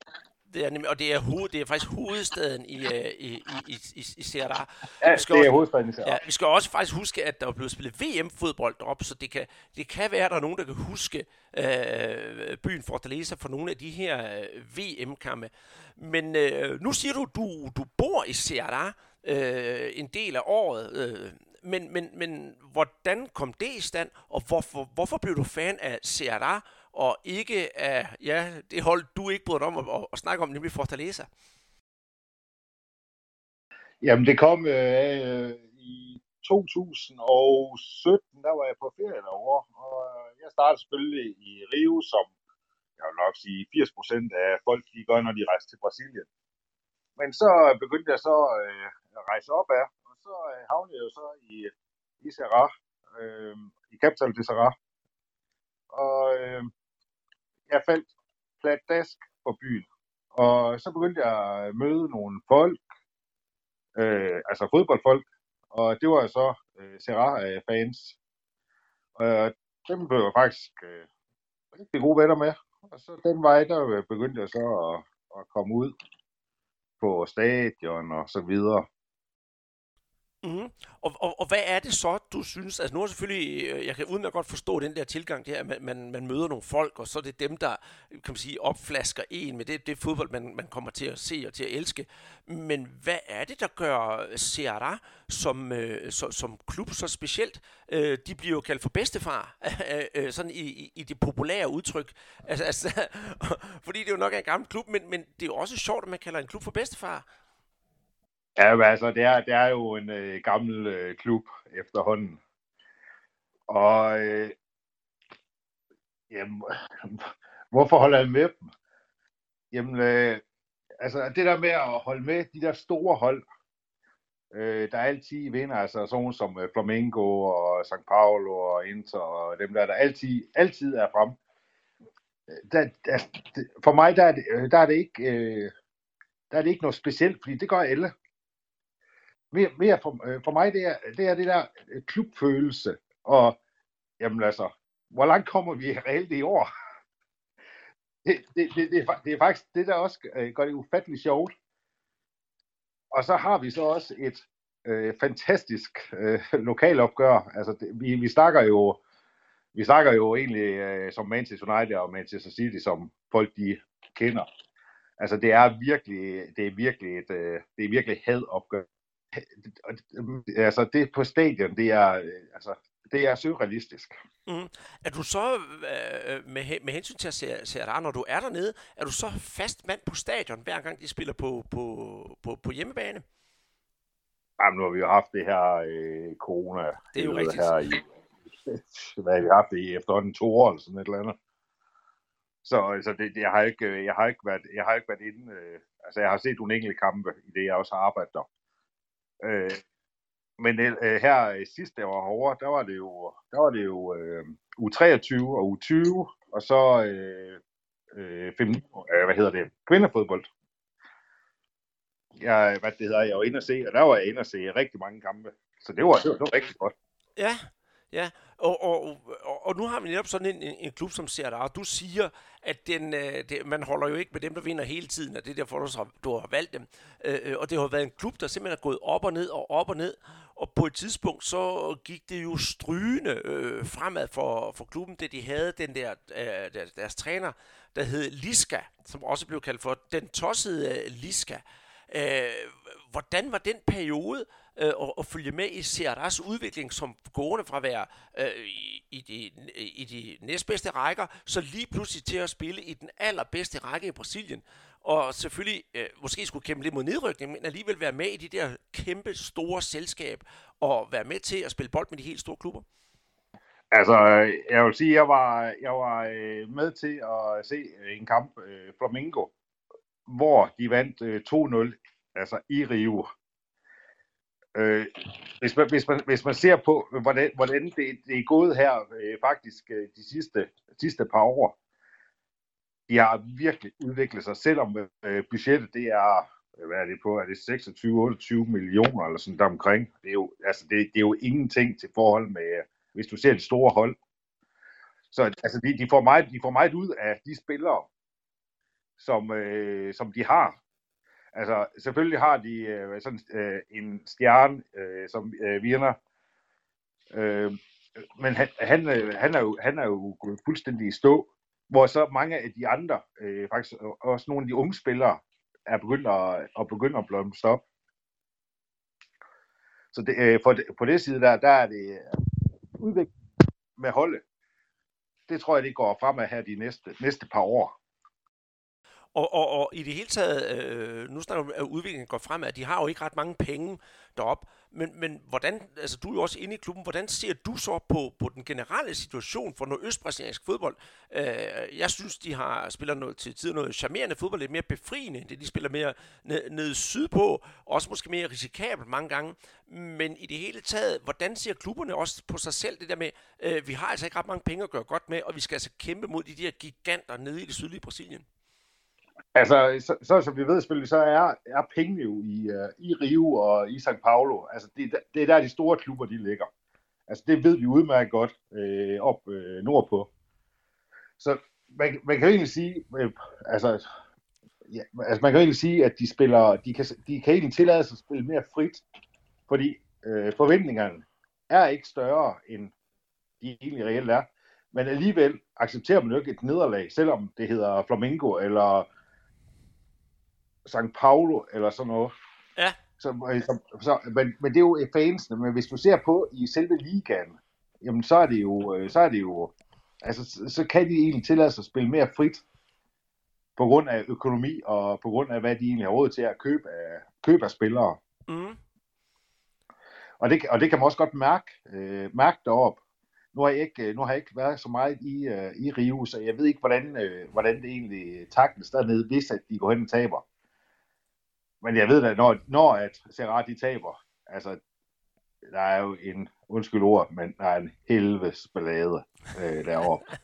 Det er nemlig, og det er, hoved, det er faktisk hovedstaden i, øh, i, i, i, i, Ceará. Ja, Vi skal det er også- hovedstaden i Serra. Ja, vi skal også faktisk huske, at der er blevet spillet VM-fodbold deroppe, så det kan, det kan være, at der er nogen, der kan huske øh, byen Fortaleza for nogle af de her øh, VM-kampe. Men øh, nu siger du, du, du bor i Ceará øh, en del af året, øh, men, men, men hvordan kom det i stand, og hvorfor, hvorfor blev du fan af Ceará, og ikke af ja, det hold, du ikke brød dig om at, at, at snakke om, nemlig Fortaleza? Jamen, det kom øh, af, øh, i 2017, der var jeg på ferie derovre, og øh, jeg startede selvfølgelig i Rio, som jeg vil nok sige 80% af folk, de gør, når de rejser til Brasilien. Men så begyndte jeg så øh, at rejse op af, og så øh, havnede jeg jo så i, i Serra, øh, i Capital de Serra. Og øh, jeg faldt pladask på byen. Og så begyndte jeg at møde nogle folk, øh, altså fodboldfolk, og det var så øh, Serra-fans. Og dem blev jeg faktisk øh, rigtig gode venner med. Og så den vej, der øh, begyndte jeg så at, at komme ud på stadion og så videre. Mm. Og, og, og hvad er det så, du synes? Altså nu er selvfølgelig, øh, jeg kan uden at godt forstå den der tilgang der, at man, man, man møder nogle folk, og så er det dem, der kan man sige, opflasker en med det, det fodbold, man, man kommer til at se og til at elske. Men hvad er det, der gør Ceará som, øh, så, som klub så specielt? Øh, de bliver jo kaldt for bedstefar, [laughs] øh, øh, sådan i, i, i det populære udtryk. Altså, altså, [laughs] fordi det jo nok er en gammel klub, men, men det er jo også sjovt, at man kalder en klub for bedstefar. Ja, men altså, det er, det er jo en øh, gammel øh, klub efterhånden. Og øh, jamen, [laughs] hvorfor holder jeg med dem? Jamen, øh, altså det der med at holde med de der store hold, øh, der altid vinder, altså sådan som øh, Flamengo og St. Paulo og Inter og dem der, der altid, altid er frem. Der, altså, der, for mig, der er det, øh, der er det ikke, øh, der er det ikke noget specielt, fordi det gør alle mere, mere for, øh, for mig, det er, det er det der øh, klubfølelse, og jamen altså, hvor langt kommer vi reelt i år? [laughs] Det, det, det, det, er, det er faktisk det, der også øh, gør det ufatteligt sjovt. Og så har vi så også et øh, fantastisk øh, lokalopgør. Altså, det, vi, vi snakker jo vi snakker jo egentlig øh, som Manchester United og Manchester City, som folk de kender. Altså det er virkelig, det er virkelig et, øh, det er virkelig hadopgør [laughs] altså det på stadion, det er, øh, altså, det er surrealistisk. Mm. Er du så, øh, med, med hensyn til at se, se når du er dernede, er du så fast mand på stadion, hver gang de spiller på, på, på, på hjemmebane? Jamen, nu har vi jo haft det her øh, corona. Det er jo rigtigt. Her i, [laughs] hvad har vi haft det i efterhånden to år, eller sådan et eller andet. Så altså, det, det, jeg, har ikke, jeg, har ikke været, jeg har ikke været inde, øh, altså jeg har set nogle enkelte kampe, i det jeg også har arbejdet der. Øh, men øh, her øh, sidst, sidste jeg var herovre, der var det jo, der var det jo øh, U23 og U20, og så øh, øh, fem, øh, hvad hedder det, kvindefodbold. Jeg, hvad det hedder, jeg var inde og se, og der var jeg inde og se rigtig mange kampe. Så det var, det var, det var rigtig godt. Ja, Ja, og, og, og, og nu har vi netop sådan en, en, en klub som Serra, og du siger, at den, øh, det, man holder jo ikke med dem, der vinder hele tiden, og det er derfor, du har, du har valgt dem. Øh, øh og det har været en klub, der simpelthen er gået op og ned og op og ned, og på et tidspunkt så gik det jo strygende øh, fremad for, for klubben, det de havde den der, øh, deres, deres træner, der hed Liska, som også blev kaldt for den tossede øh, Liska. Øh, hvordan var den periode, øh, Øh, og, og følge med i CRS udvikling som gående fra at være øh, i, i, de, i de næstbedste rækker, så lige pludselig til at spille i den allerbedste række i Brasilien. Og selvfølgelig øh, måske skulle kæmpe lidt mod nedrykning, men alligevel være med i de der kæmpe store selskab og være med til at spille bold med de helt store klubber. Altså, jeg vil sige, jeg var, jeg var øh, med til at se øh, en kamp, øh, Flamengo, hvor de vandt øh, 2-0, altså i Rio. Øh, hvis, man, hvis, man, hvis man ser på, hvordan, hvordan det, det er gået her øh, faktisk øh, de sidste, sidste par år, de har virkelig udviklet sig, selvom øh, budgettet det er, øh, hvad er det på, er det 26-28 millioner eller sådan der omkring. Det er, jo, altså det, det er jo ingenting til forhold med, øh, hvis du ser de store hold. Så altså, de, de, får meget, de får meget ud af de spillere, som, øh, som de har. Altså, selvfølgelig har de øh, sådan øh, en stjerne, øh, som øh, Virner, øh, men han, han, øh, han, er jo, han er jo gået fuldstændig i stå, hvor så mange af de andre, øh, faktisk også nogle af de unge spillere, er begyndt at, at begynde at blomstre op. Så det, øh, for det, på det side der, der er det øh, udvikling med holdet. Det tror jeg, det går fremad her de næste, næste par år. Og, og, og i det hele taget, øh, nu snakker vi, at udviklingen går fremad. De har jo ikke ret mange penge derop. Men, men hvordan, altså du er jo også inde i klubben, hvordan ser du så på, på den generelle situation for noget østbrasiliansk fodbold? Øh, jeg synes, de har spiller noget til tider noget charmerende fodbold, lidt mere befriende end det. De spiller mere ned, ned sydpå, også måske mere risikabelt mange gange. Men i det hele taget, hvordan ser klubberne også på sig selv det der med, øh, vi har altså ikke ret mange penge at gøre godt med, og vi skal altså kæmpe mod de der giganter nede i det sydlige Brasilien? Altså, så, så som vi ved selvfølgelig, så er, er pengene jo i, uh, i Rio og i São Paulo. Altså, det, det er der, de store klubber, de ligger. Altså, det ved vi udmærket godt øh, op øh, nordpå. Så man, man kan jo egentlig sige, øh, altså, ja, altså, man kan jo egentlig sige, at de spiller, de kan, de kan egentlig tillade sig at spille mere frit, fordi øh, forventningerne er ikke større, end de egentlig reelt er. Men alligevel accepterer man jo ikke et nederlag, selvom det hedder Flamengo eller São Paulo eller sådan noget. Ja. Så, øh, så, så, men, men det er jo fansene. Men hvis du ser på i selve ligaen, jamen så er det jo, øh, så er det jo, altså så, så kan de egentlig tillade sig at spille mere frit på grund af økonomi og på grund af hvad de egentlig har råd til at købe af, købe af spillere. Mm. Og det, og det kan man også godt mærke, øh, mærke deroppe. Nu har, jeg ikke, øh, nu har jeg ikke været så meget i, øh, i Rio, så jeg ved ikke, hvordan, øh, hvordan det egentlig takles dernede, hvis at de går hen og taber. Men jeg ved da, når, når at Serrat de taber, altså, der er jo en, undskyld ord, men der er en helvedes ballade øh, deroppe. [laughs]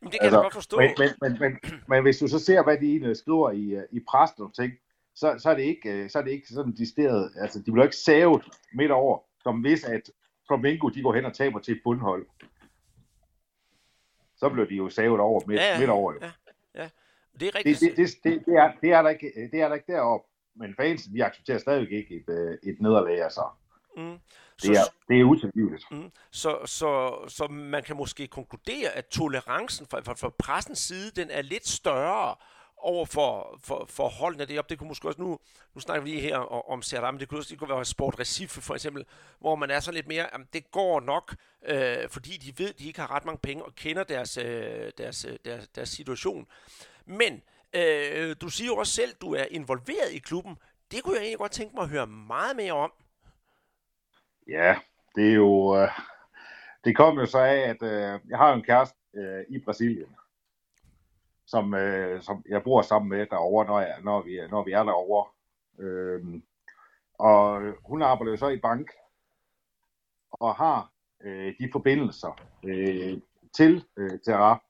Jamen, det kan altså, jeg godt forstå. Men, men, men, men, men hvis du så ser, hvad de egentlig skriver i, øh, i pressen og ting, så, så, er det ikke, øh, så er det ikke sådan distilleret, altså de bliver ikke savet midt over, som hvis at Flamengo de går hen og taber til et bundhold. Så bliver de jo savet over midt, Ja, ja. midt over. Jo. Ja, ja. Det er Det, rigtigt. det, det, det, det, er, det, er der ikke, det er der ikke deroppe. Men fansen, de accepterer stadigvæk ikke et, øh, et nederlag, altså. Mm. Det er, det er utilgiveligt. Mm. Så, så, så man kan måske konkludere, at tolerancen fra, fra, fra pressens side, den er lidt større over for, for, for holdene deroppe. Det kunne måske også nu, nu snakker vi lige her om, om men det kunne også det kunne være Sport Recife for eksempel, hvor man er så lidt mere, jamen, det går nok, øh, fordi de ved, de ikke har ret mange penge og kender deres, øh, deres, øh, deres, deres situation. Men øh, du siger jo også selv, du er involveret i klubben. Det kunne jeg egentlig godt tænke mig at høre meget mere om. Ja, det er jo... Øh, det kom jo så af, at øh, jeg har jo en kæreste øh, i Brasilien, som, øh, som jeg bor sammen med derovre, når, jeg, når, vi, når vi er derovre. Øh, og hun arbejder jo så i bank, og har øh, de forbindelser øh, til øh, Terra.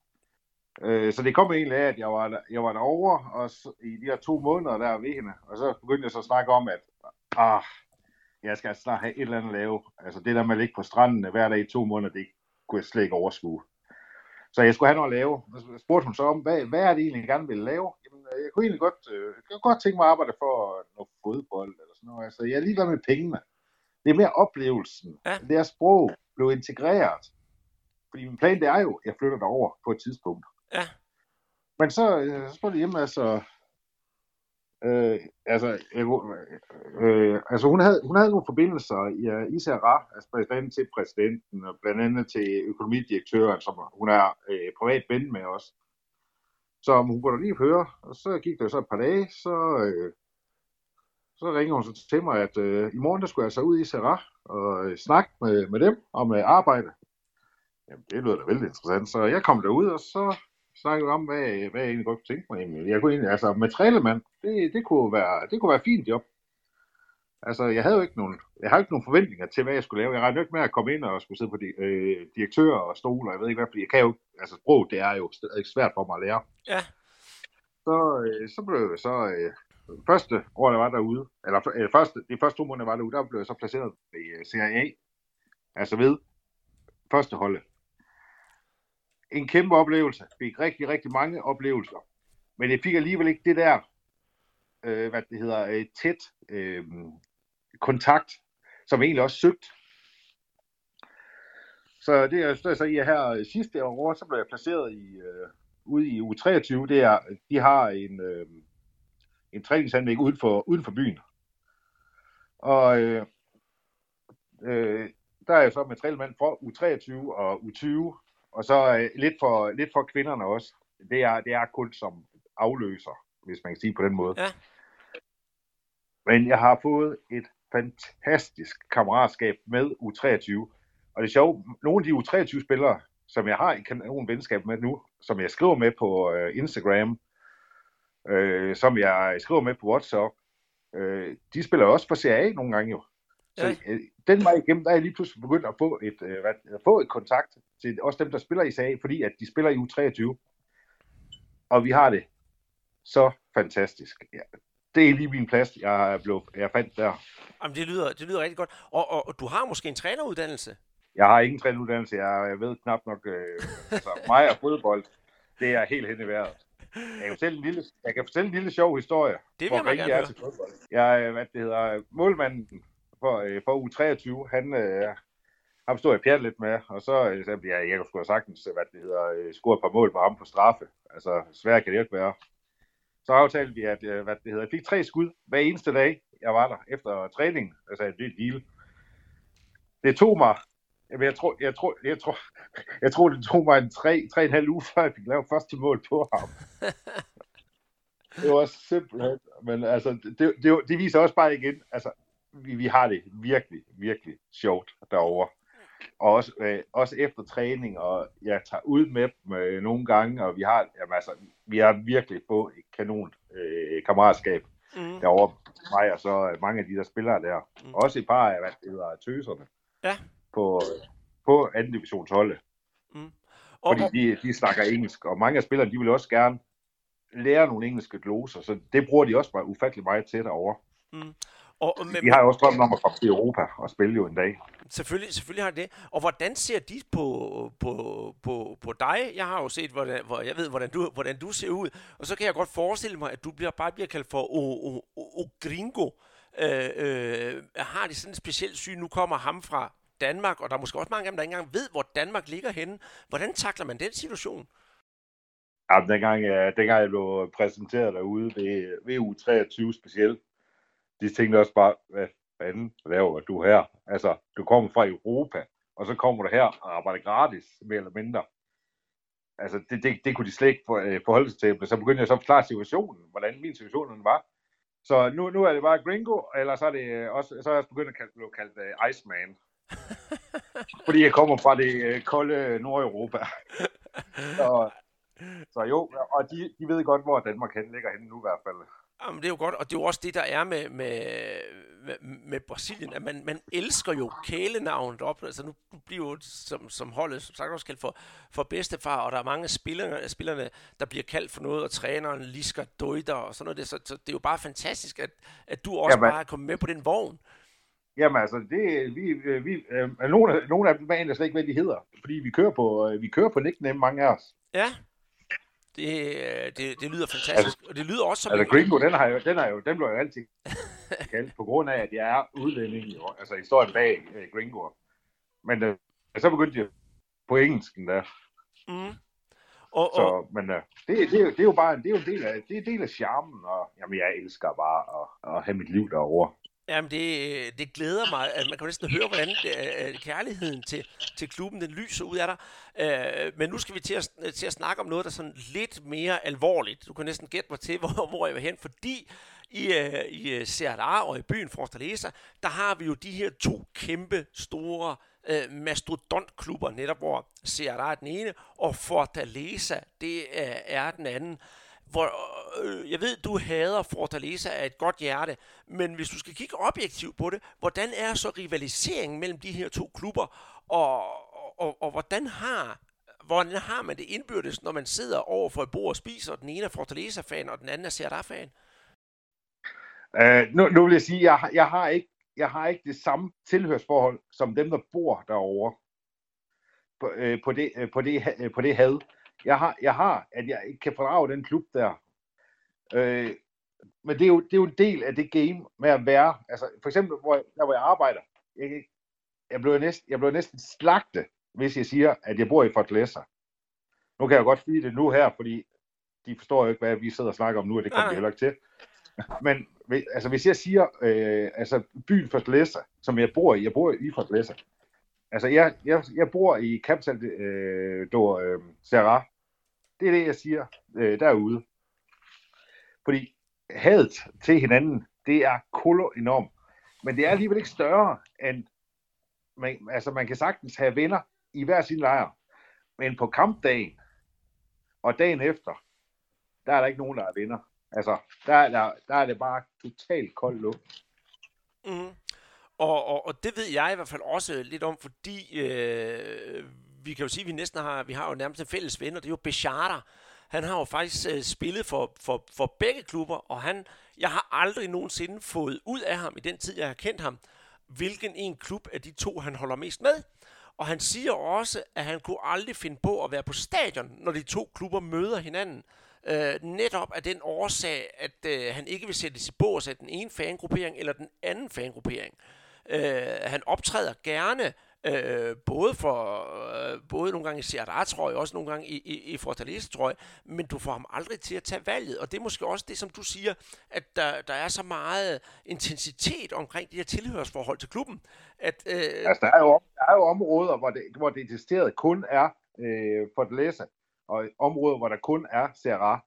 Øh, så det kom egentlig af, at jeg var, jeg var derovre og så, i de her to måneder der ved hende, og så begyndte jeg så at snakke om, at ah, jeg skal snart have et eller andet at lave. Altså det der med at ligge på stranden hver dag i to måneder, det kunne jeg slet ikke overskue. Så jeg skulle have noget at lave. Så spurgte hun så om, hvad, hvad er det egentlig, jeg gerne ville lave? Jamen, øh, jeg kunne egentlig godt, øh, jeg kunne godt tænke mig at arbejde for noget fodbold eller sådan noget. Altså, jeg er ligeglad med pengene. Det er mere oplevelsen. Ja. Det er sprog blev integreret. Fordi min plan det er jo, at jeg flytter derover på et tidspunkt. Ja. Men så, øh, så spurgte jeg hjemme, altså, Øh, altså, øh, øh, altså hun, havde, hun havde nogle forbindelser i, ja, i Serra, altså blandt andet til præsidenten, og blandt andet til økonomidirektøren, som hun er øh, privat ven med også. Så hun kunne da lige høre, og så gik der så et par dage, så, øh, så ringede hun så til mig, at øh, i morgen der skulle jeg så ud i Serra og øh, snakke med, med dem om øh, arbejde. Jamen, det lyder da vældig interessant, så jeg kom derud, og så snakkede vi om, hvad, hvad jeg egentlig godt kunne tænke mig. Jamen, jeg kunne egentlig, altså, materialemand, det, det, kunne være, det kunne være fint job. Altså, jeg havde jo ikke nogen, jeg havde ikke nogen forventninger til, hvad jeg skulle lave. Jeg regnede ikke med at komme ind og skulle sidde på de, øh, direktører og stole, og jeg ved ikke hvad, fordi jeg kan jo, altså sprog, det er jo stadig svært for mig at lære. Ja. Så, øh, så blev jeg så, øh, første år, jeg var derude, eller øh, første, de første to måneder, jeg var derude, der blev jeg så placeret i øh, CIA, altså ved første holdet. En kæmpe oplevelse. Fik rigtig, rigtig mange oplevelser. Men jeg fik alligevel ikke det der, øh, hvad det hedder, øh, tæt øh, kontakt, som jeg egentlig også søgt. Så det er så, så i her øh, sidste år, så blev jeg placeret i, øh, ude i u 23. Det er, de har en, øh, en træningsanlæg uden for, uden for byen. Og øh, øh, der er jeg så materielmand for U23 og U20, og så øh, lidt, for, lidt for kvinderne også. Det er, det er kun som afløser, hvis man kan sige på den måde. Ja. Men jeg har fået et fantastisk kammeratskab med U23. Og det er sjovt, nogle af de U23-spillere, som jeg har i kanon venskab med nu, som jeg skriver med på øh, Instagram, øh, som jeg skriver med på WhatsApp, øh, de spiller også for CA nogle gange jo. Så Ja. øh, den vej igennem, der er jeg lige pludselig begyndt at få et, øh, at få et kontakt til også dem, der spiller i CA, fordi at de spiller i U23. Og vi har det så fantastisk. Ja, det er lige min plads, jeg, blev, jeg fandt der. Jamen, det lyder, det lyder rigtig godt. Og, og, og du har måske en træneruddannelse? Jeg har ingen træneruddannelse. Jeg, jeg ved knap nok, øh, altså mig og fodbold, det er helt hen i vejret. Jeg kan fortælle en lille, jeg kan fortælle en lille sjov historie. Det vil jeg gerne er til fodbold. Jeg, hvad det hedder, målmanden for, øh, for u 23, han, øh, ham stod jeg pjat lidt med, og så øh, sagde jeg, ja, jeg kunne sagtens, hvad det hedder, øh, score et par mål på ham på straffe. Altså, svært kan det ikke være. Så aftalte vi, at øh, hvad det hedder, jeg fik tre skud hver eneste dag, jeg var der efter træningen. Altså, det er et deal. Det tog mig, jamen, jeg tror, jeg tror, jeg tror, [laughs] jeg tror, det tog mig en tre, tre en halv uge, før jeg fik lavet første mål på ham. [laughs] det var simpelthen, men altså, det, det, det viser også bare igen, altså, vi, vi har det virkelig, virkelig sjovt derovre. Og også, øh, også efter træning, og jeg tager ud med dem øh, nogle gange, og vi har, jamen, altså, vi har virkelig på et kanon øh, kammeratskab Mm. derovre, mig og så øh, mange af de der spillere der. Mm. Mm. Også et par af, hvad det hedder, tøserne Ja. på, på anden divisionsholdet. Og, Fordi de, de snakker engelsk, og mange af spillerne, de vil også gerne lære nogle engelske gloser, så det bruger de også bare ufattelig meget til derovre. Og, og med, De har jo også drømt om at komme til Europa og spille jo en dag. Selvfølgelig, selvfølgelig har det det. Og hvordan ser de på, på, på, på dig? Jeg har jo set, hvordan, hvor jeg ved, hvordan du, hvordan du ser ud. Og så kan jeg godt forestille mig, at du bliver, bare bliver kaldt for o, o, o, o gringo. Øh, øh, har de sådan et specielt syn? Nu kommer ham fra Danmark, og der er måske også mange af dem, der ikke engang ved, hvor Danmark ligger henne. Hvordan takler man den situation? Ja, dengang, jeg, dengang jeg blev præsenteret derude ved, ved u 23 specielt, de tænkte også bare, hvad fanden laver du her? Altså, du kommer fra Europa, og så kommer du her og arbejder gratis, mere eller mindre. Altså, det, det, det kunne de slet ikke for, øh, forholde sig til. Men så begyndte jeg så at forklare situationen, hvordan min situation var. Så nu, nu er det bare Gringo, eller så er det øh, også, så er jeg også begyndt at kalde, blive kaldt uh, Iceman. [laughs] Fordi jeg kommer fra det uh, kolde Nordeuropa. [laughs] så, så jo, og de, de ved godt, hvor Danmark ligger henne nu i hvert fald. Jamen, det er jo godt, og det er jo også det, der er med, med, med, med Brasilien, at man, man elsker jo kælenavnet op. Altså nu bliver jo som, som holdet, som sagt også kaldt for, for bedstefar, og der er mange spillerne, spillerne, der bliver kaldt for noget, og træneren Lisker Døjder og sådan noget. Det, så, så det er jo bare fantastisk, at, at du også Jamen. bare er kommet med på den vogn. Jamen altså, det, vi, øh, vi, øh, nogle, af, nogle af dem aner slet ikke, hvad de hedder. Fordi vi kører på, øh, vi kører på nickname, mange af os. Ja, det, øh, det, det lyder fantastisk, og det lyder også som... Altså Gringo, den, har jo, den, er jo, den bliver jo altid kaldt, på grund af, at jeg er udlænding, jo. altså historien bag øh, Gringo. Men øh, så begyndte jeg på engelsken der. Mm. Og, og, Så, men øh, det, det, er jo- det, er jo bare det er jo en del af, det er en del af charmen, og jamen, jeg elsker bare at, at have mit liv derovre. Jamen, det, øh, det glæder mig. at Man kan næsten høre, hvordan det, kærligheden til, til klubben, den lyser ud af dig. Øh, men nu skal vi til at, til at snakke om noget, der er sådan lidt mere alvorligt. Du kan næsten gætte mig til, [laughs] hvor, hvor jeg vil hen, fordi i, øh, i øh, og i byen Fortaleza, der har vi jo de her to kæmpe store øh, mastodontklubber, netop hvor Serdar er den ene, og Fortaleza, det øh, er den anden hvor øh, jeg ved, du hader Fortaleza af et godt hjerte, men hvis du skal kigge objektivt på det, hvordan er så rivaliseringen mellem de her to klubber, og, og, og hvordan har hvordan har man det indbyrdes, når man sidder over for et bord og spiser, og den ene er Fortaleza-fan, og den anden er Serdar-fan? Uh, øh, nu, nu vil jeg sige, jeg, jeg, har ikke, jeg har ikke det samme tilhørsforhold, som dem, der bor derovre. På, øh, på, det, øh, på, det, øh, på det had. Jeg har, jeg har, at jeg ikke kan fordrage den klub der. Øh, men det er, jo, det er jo en del af det game med at være, altså for eksempel, hvor jeg, der hvor jeg arbejder, jeg, jeg, blev næsten, jeg blev næsten slagte, hvis jeg siger, at jeg bor i Fortaleza. Nu kan jeg godt sige det nu her, fordi de forstår jo ikke, hvad vi sidder og snakker om nu, og det kommer de heller ikke til. Men altså, hvis jeg siger, øh, altså byen Fortaleza, som jeg bor i, jeg bor i Fortaleza, altså jeg, jeg, jeg bor i Capital øh, do, øh, Serra. Det er det, jeg siger øh, derude. Fordi hadet til hinanden, det er kolo enormt. Men det er alligevel ikke større, end man, altså man kan sagtens have venner i hver sin lejr. Men på kampdagen og dagen efter, der er der ikke nogen, der er venner. Altså, der, er- der, der er det bare totalt kold luft. Mm. Og, og, og det ved jeg i hvert fald også lidt om, fordi øh, vi kan jo sige, at vi næsten har, vi har jo nærmest en fælles ven, og det er jo Bechata. Han har jo faktisk øh, spillet for, for, for begge klubber, og han, jeg har aldrig nogensinde fået ud af ham i den tid, jeg har kendt ham, hvilken en klub af de to, han holder mest med. Og han siger også, at han kunne aldrig finde på at være på stadion, når de to klubber møder hinanden. Øh, netop af den årsag, at øh, han ikke vil sætte i bås at den ene fangruppering eller den anden fangruppering. Øh, han optræder gerne Øh, både for øh, både nogle gange i Sierra, tror jeg, også nogle gange i, i, i Fortaleza, tror jeg, men du får ham aldrig til at tage valget, og det er måske også det, som du siger, at der, der er så meget intensitet omkring de her tilhørsforhold til klubben. At, øh, altså, der er, jo, der er jo områder, hvor det, hvor det decideret kun er øh, Fortaleza, og områder, hvor der kun er Sierra.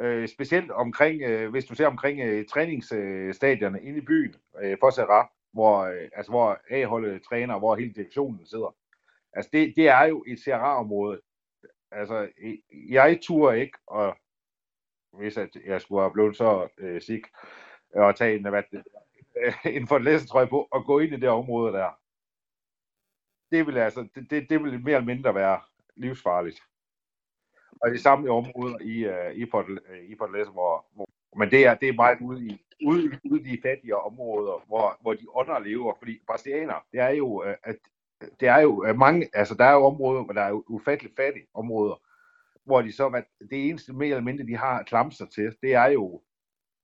Øh, specielt omkring, øh, hvis du ser omkring øh, træningsstadierne inde i byen øh, for Serra, hvor, øh, altså, hvor A-holdet træner, hvor hele direktionen sidder. Altså det, det er jo et CRA-område. Altså, jeg turer ikke, og hvis at jeg skulle have blevet så øh, sik, og tage en, hvad, [laughs] en for tror jeg på, og gå ind i det område der. Det vil altså, det, det, det vil mere eller mindre være livsfarligt. Og det samme områder i, uh, i, Port, øh, i Port hvor, hvor, men det er, det er meget ude i, ude, ude i de fattige områder, hvor, hvor de ånder lever. Fordi brasilianer, det er jo, øh, at det er jo øh, mange, altså der er jo områder, hvor der er ufatteligt fattige områder, hvor de så, at det eneste mere eller mindre, de har klamser til, det er jo,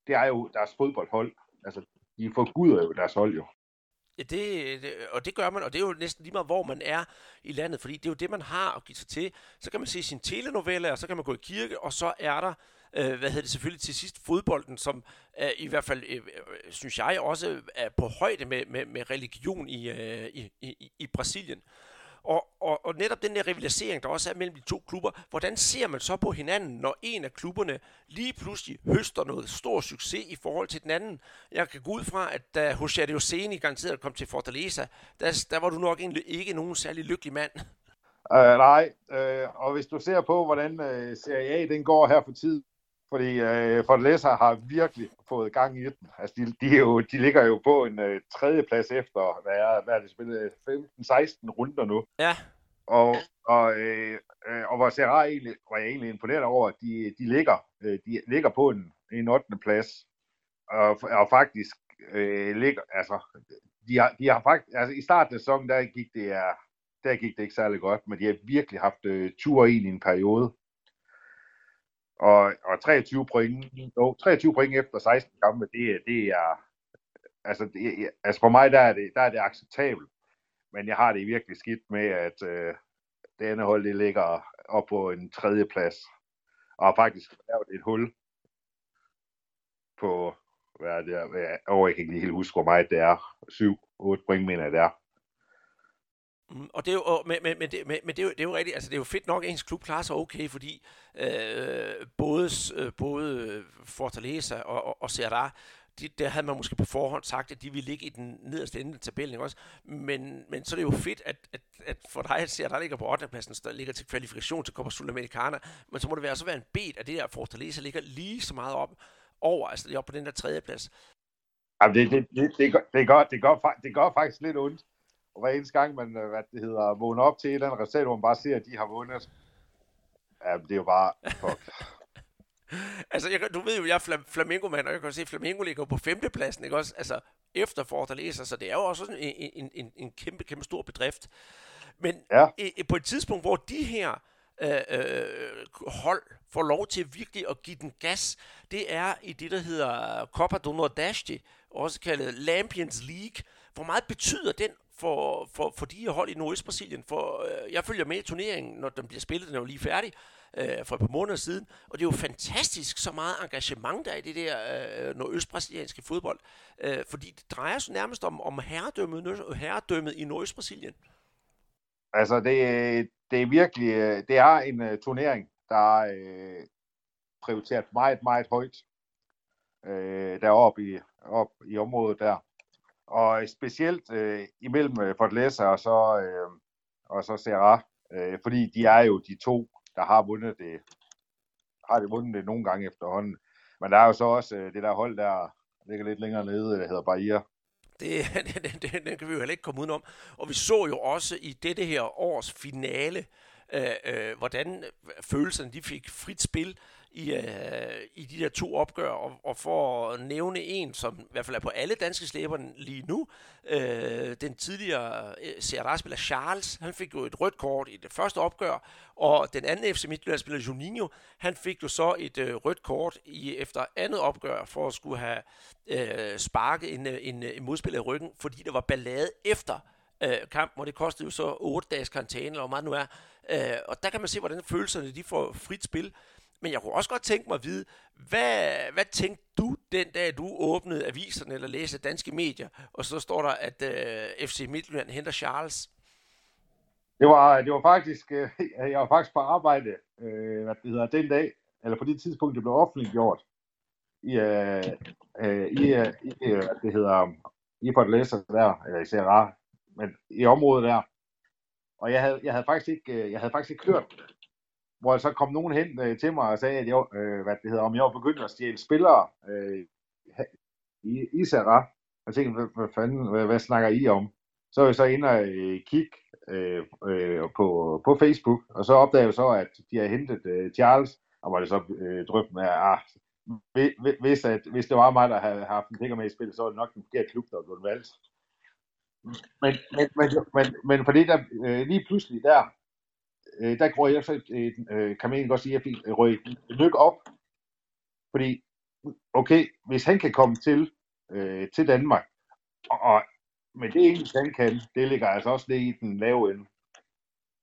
det er jo deres fodboldhold. Altså, de forguder jo deres hold jo. Ja, det, det, og det gør man, og det er jo næsten lige meget, hvor man er i landet, fordi det er jo det, man har at give sig til. Så kan man se sin telenovelle, og så kan man gå i kirke, og så er der øh, hvad hedder det selvfølgelig til sidst, fodbolden, som øh, i hvert fald, øh, øh, synes jeg, også er på højde med, med, med religion i, øh, i, i, i Brasilien. Og, og, og netop den der rivalisering, der også er mellem de to klubber, hvordan ser man så på hinanden, når en af klubberne lige pludselig høster noget stor succes i forhold til den anden? Jeg kan gå ud fra, at da José Dioceni garanteret kom til Fortaleza, der, der var du nok egentlig ikke nogen særlig lykkelig mand. Uh, nej, uh, og hvis du ser på, hvordan uh, Serie A den går her for tid, fordi øh, Fortaleza har virkelig fået gang i den. Altså, de, de, er jo, de ligger jo på en øh, tredje plads efter, hvad er, hvad er det spillet, 15-16 runder nu. Ja. Og, og, øh, øh og hvor Serra egentlig, var jeg egentlig imponeret over, at de, de, ligger, øh, de ligger på en, en 8. plads. Og, og faktisk øh, ligger, altså, de har, de har faktisk, altså i starten af sæsonen, der gik det, der gik det ikke særlig godt, men de har virkelig haft øh, tur ind i en periode. Og, og 23 point, no, 23 point efter 16 kampe, det, det er, altså, det, altså for mig, der er, det, der er det acceptabelt. Men jeg har det virkelig skidt med, at øh, det andet hold, det ligger op på en tredje plads. Og har faktisk lavet et hul på, hvad er det, oh, jeg kan ikke lige helt huske, hvor meget det er. 7-8 point, mener jeg, det er. Mm, og det er jo, men, men, men, det, men, men det, er jo, det er jo rigtigt, altså det er jo fedt nok, at ens klub klarer sig okay, fordi øh, både, øh, både øh, Fortaleza og, og, og Serra, de, der havde man måske på forhånd sagt, at de ville ligge i den nederste ende af tabellen, også? Men, men så er det jo fedt, at, at, at for dig at se, der ligger på 8. pladsen, der ligger til kvalifikation til Copa Sudamericana, men så må det være, så være en bed, at det der Fortaleza ligger lige så meget op over, altså det er oppe på den der tredje plads. Jamen det, det, det, det, gør, det, gør, det, gør, det gør faktisk lidt ondt. Og hver eneste gang, man øh, hvad det hedder, vågner op til et eller andet resultat, hvor man bare ser, at de har vundet, ja, det er jo bare, fuck. [laughs] altså, jeg, du ved jo, jeg er flam, Flamingo-mand, og jeg kan se, at Flamingo ligger på femtepladsen, ikke også? Altså, efter Fortaleza, så det er jo også en, en, en, en kæmpe, kæmpe stor bedrift. Men ja. i, på et tidspunkt, hvor de her øh, øh, hold får lov til virkelig at give den gas, det er i det, der hedder Copa do Nordeste, også kaldet Lampions League. Hvor meget betyder den for, for, for de hold i Nordøst-Brasilien. For øh, jeg følger med i turneringen, når den bliver spillet, den er jo lige færdig øh, for et par måneder siden. Og det er jo fantastisk, så meget engagement der er i det der øh, nordøst-brasilianske fodbold. Øh, fordi det drejer sig nærmest om, om herredømmet, herredømmet i Nordøst-Brasilien. Altså, det, det er virkelig, øh, det er en uh, turnering, der er uh, prioriteret meget, meget højt uh, deroppe i, op i området der. Og specielt øh, imellem øh, Fortaleza og så, øh, og så Serra, øh, fordi de er jo de to, der har vundet det, har det vundet det nogle gange efterhånden. Men der er jo så også øh, det der hold, der ligger lidt længere nede, øh, der hedder Bahia. [laughs] Det, det, det, det kan vi jo heller ikke komme udenom. Og vi så jo også i dette her års finale, øh, øh, hvordan følelserne de fik frit spil i, øh, i de der to opgør, og, og for at nævne en, som i hvert fald er på alle danske slæber lige nu, øh, den tidligere øh, CRA-spiller Charles, han fik jo et rødt kort i det første opgør, og den anden FC Midtjylland-spiller Juninho, han fik jo så et øh, rødt kort i efter andet opgør, for at skulle have øh, sparket en, øh, en, øh, en modspiller i ryggen, fordi der var ballade efter øh, kampen, og det kostede jo så 8 dages karantæne, eller hvor meget nu er. Øh, og der kan man se, hvordan følelserne de får frit spil. Men jeg kunne også godt tænke mig at vide, hvad, hvad tænkte du den dag, du åbnede aviserne eller læste danske medier, og så står der, at øh, FC Midtjylland henter Charles? Det var, det var faktisk, øh, [laughs] jeg var faktisk på arbejde, øh, hvad det hedder, den dag, eller på det tidspunkt, det blev offentliggjort, i, øh, øh, i, øh, i øh, hvad det hedder, i Fortaleza der, eller i CRA, men i området der. Og jeg havde, jeg havde faktisk ikke, øh, jeg havde faktisk ikke hørt hvor så kom nogen hen øh, til mig og sagde, at jeg, øh, hvad det hedder, om jeg var begyndt at stjæle spillere øh, i, i Sarah. Jeg tænkte, hvad, hvad fanden, hvad, hvad snakker I om? Så er jeg så inde og øh, kigge øh, øh, på, på Facebook, og så opdagede jeg så, at de har hentet øh, Charles, og var det så øh, drøbt med, ah, hvis, at, hvis det var mig, der havde haft en pikker med i spil, så var det nok den forkerte klub, der blev valgt. Men, men, men, men, men fordi der øh, lige pludselig der, øh, der går jeg så, øh, kan man egentlig godt sige, at jeg fik røg lykke op. Fordi, okay, hvis han kan komme til, øh, til Danmark, og, og med det engelsk han kan, det ligger altså også det i den lave ende,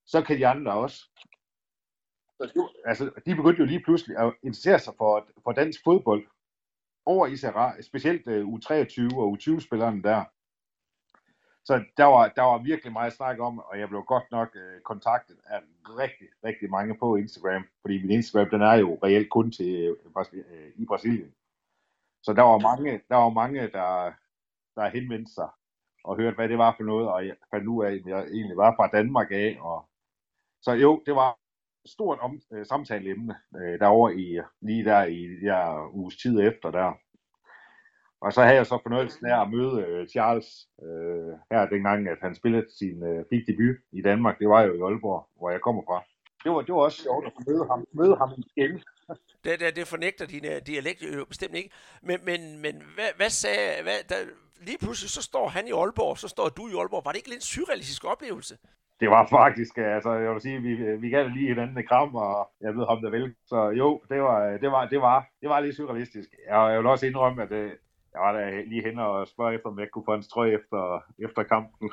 så kan de andre også. Så, altså, de begyndte jo lige pludselig at interessere sig for, for dansk fodbold over i Sarah, specielt uh, U23 og U20-spillerne der. Så der var, der var virkelig meget snak om, og jeg blev godt nok øh, kontaktet af rigtig, rigtig mange på Instagram, fordi min Instagram, den er jo reelt kun til øh, øh, i Brasilien. Så der var mange, der var mange der, der henvendte sig og hørte, hvad det var for noget, og jeg fandt ud af, at jeg egentlig var fra Danmark af. Og... Så jo, det var et stort om, øh, samtaleemne øh, derovre i, lige der i der uges tid efter der. Og så havde jeg så fornøjelsen af at møde øh, Charles øh, her dengang, at han spillede sin øh, fik debut i Danmark. Det var jo i Aalborg, hvor jeg kommer fra. Det var, det var også sjovt at møde ham, møde ham igen. [laughs] Det, det, det fornægter din uh, dialekt jo bestemt ikke. Men, men, men hvad, hvad sagde... Hvad, der, lige pludselig så står han i Aalborg, så står du i Aalborg. Var det ikke lidt en surrealistisk oplevelse? Det var faktisk, altså jeg vil sige, vi, vi gav lige hinanden kram, og jeg ved ham der vel. Så jo, det var, det var, det var, det var lidt surrealistisk. Jeg, jeg vil også indrømme, at det, jeg var da lige hen og spørge efter, om jeg kunne få en strøg efter, efter kampen.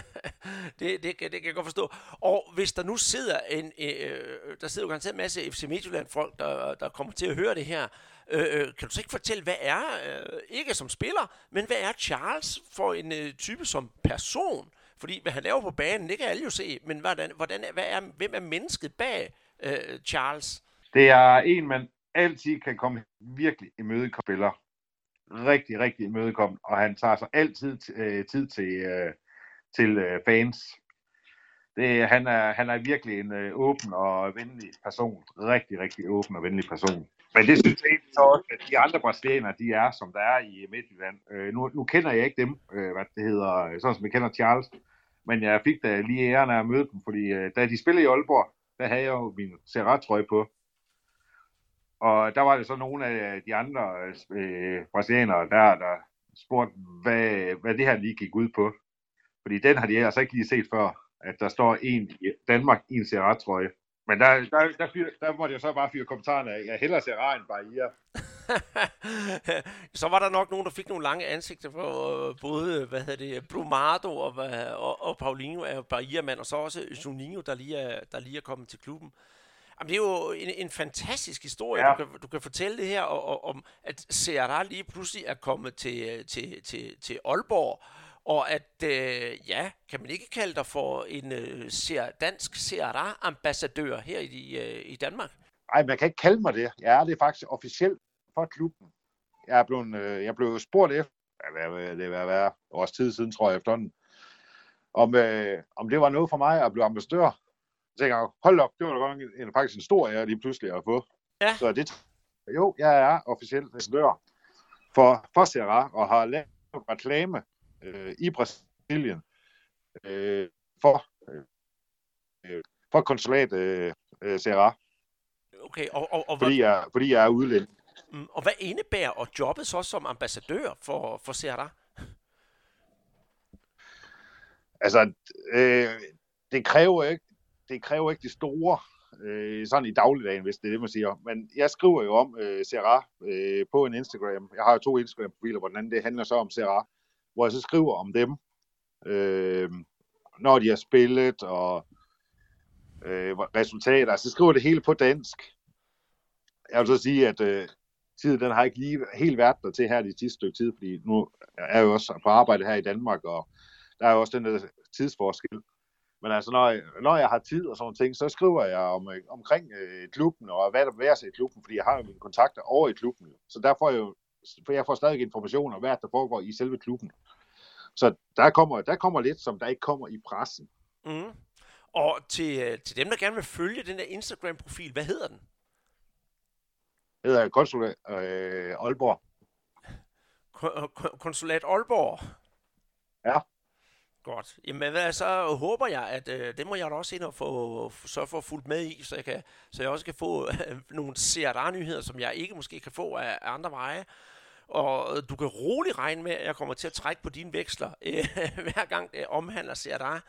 [laughs] det, det, det, kan jeg godt forstå. Og hvis der nu sidder en, øh, der sidder jo garanteret en masse FC Midtjylland-folk, der, der kommer til at høre det her, øh, øh, kan du så ikke fortælle, hvad er, øh, ikke som spiller, men hvad er Charles for en øh, type som person? Fordi hvad han laver på banen, det kan alle jo se, men hvordan, hvordan, hvad er, hvem er mennesket bag øh, Charles? Det er en, man altid kan komme virkelig i møde spiller rigtig, rigtig imødekommende, og han tager sig altid øh, tid til, øh, til øh, fans. Det, han, er, han er virkelig en øh, åben og venlig person. Rigtig, rigtig åben og venlig person. Men det synes jeg så også, at de andre brasilianere, de er, som der er i Midtjylland. Øh, nu, nu kender jeg ikke dem, øh, hvad det hedder, sådan som jeg kender Charles. Men jeg fik da lige æren af at møde dem, fordi øh, da de spillede i Aalborg, der havde jeg jo min Serrat-trøje på. Og der var det så nogle af de andre øh, brasilianere, der, der spurgte, hvad, hvad det her lige gik ud på. Fordi den har de altså ikke lige set før, at der står en i Danmark i en Serrat-trøje. Men der, der, der, fyr, der måtte jeg så bare fyre kommentarerne af, jeg hellere Serrat end Bahia. [laughs] så var der nok nogen, der fik nogle lange ansigter for øh, både, hvad hedder det, Brumado og, og, og Paulinho er Bahia-mand, og så også Juninho, der lige er, der lige er kommet til klubben. Jamen, det er jo en, en fantastisk historie, ja. du, kan, du kan fortælle det her, og, og, om at Serra lige pludselig er kommet til, til, til, til Aalborg, og at, øh, ja, kan man ikke kalde dig for en øh, dansk Serra-ambassadør her i, øh, i Danmark? Nej, man kan ikke kalde mig det. Jeg er det faktisk officielt for klubben. Jeg er blevet, øh, jeg blev spurgt efter, hvad, det var være års tid siden, tror jeg efterhånden, om, øh, om det var noget for mig at blive ambassadør tænker jeg, hold op, det var da godt en, faktisk en stor ære lige pludselig at få. Ja. Så det, jo, jeg er officielt ambassadør for, for Serra, og har lavet reklame øh, i Brasilien øh, for, øh, fra konsulat øh, øh, Serra, Okay, og, og, og, fordi hvad, jeg, fordi jeg er udlænding. mm, og hvad indebærer og jobbet så som ambassadør for, for Serra? Altså, øh, det kræver ikke, det kræver ikke det store, øh, sådan i dagligdagen, hvis det er det, man siger. Men jeg skriver jo om øh, Serra øh, på en Instagram. Jeg har jo to Instagram-profiler, hvor den anden det handler så om Serra, hvor jeg så skriver om dem, øh, når de har spillet, og øh, resultater. Så skriver det hele på dansk. Jeg vil så sige, at øh, tiden den har ikke lige helt været der til her de sidste stykke tid, fordi nu er jeg jo også på arbejde her i Danmark, og der er jo også den der tidsforskel. Men altså, når jeg, når jeg har tid og sådan ting, så skriver jeg om, øh, omkring øh, klubben, og hvad der bevæger sig i klubben, fordi jeg har jo mine kontakter over i klubben. Så der får jeg jo, for jeg får stadig information om, hvad der foregår i selve klubben. Så der kommer, der kommer lidt, som der ikke kommer i pressen. Mm. Og til, øh, til dem, der gerne vil følge den der Instagram-profil, hvad hedder den? Det hedder Konsul øh, Aalborg. Ko- ko- Konsulat Aalborg. Ja. Godt. Jamen, hvad, så håber jeg, at øh, det må jeg da også ind og få, få fulgt med i, så jeg, kan, så jeg også kan få øh, nogle CRA-nyheder, som jeg ikke måske kan få af, af andre veje. Og øh, du kan roligt regne med, at jeg kommer til at trække på dine veksler, øh, [laughs] hver gang det omhandler CRA.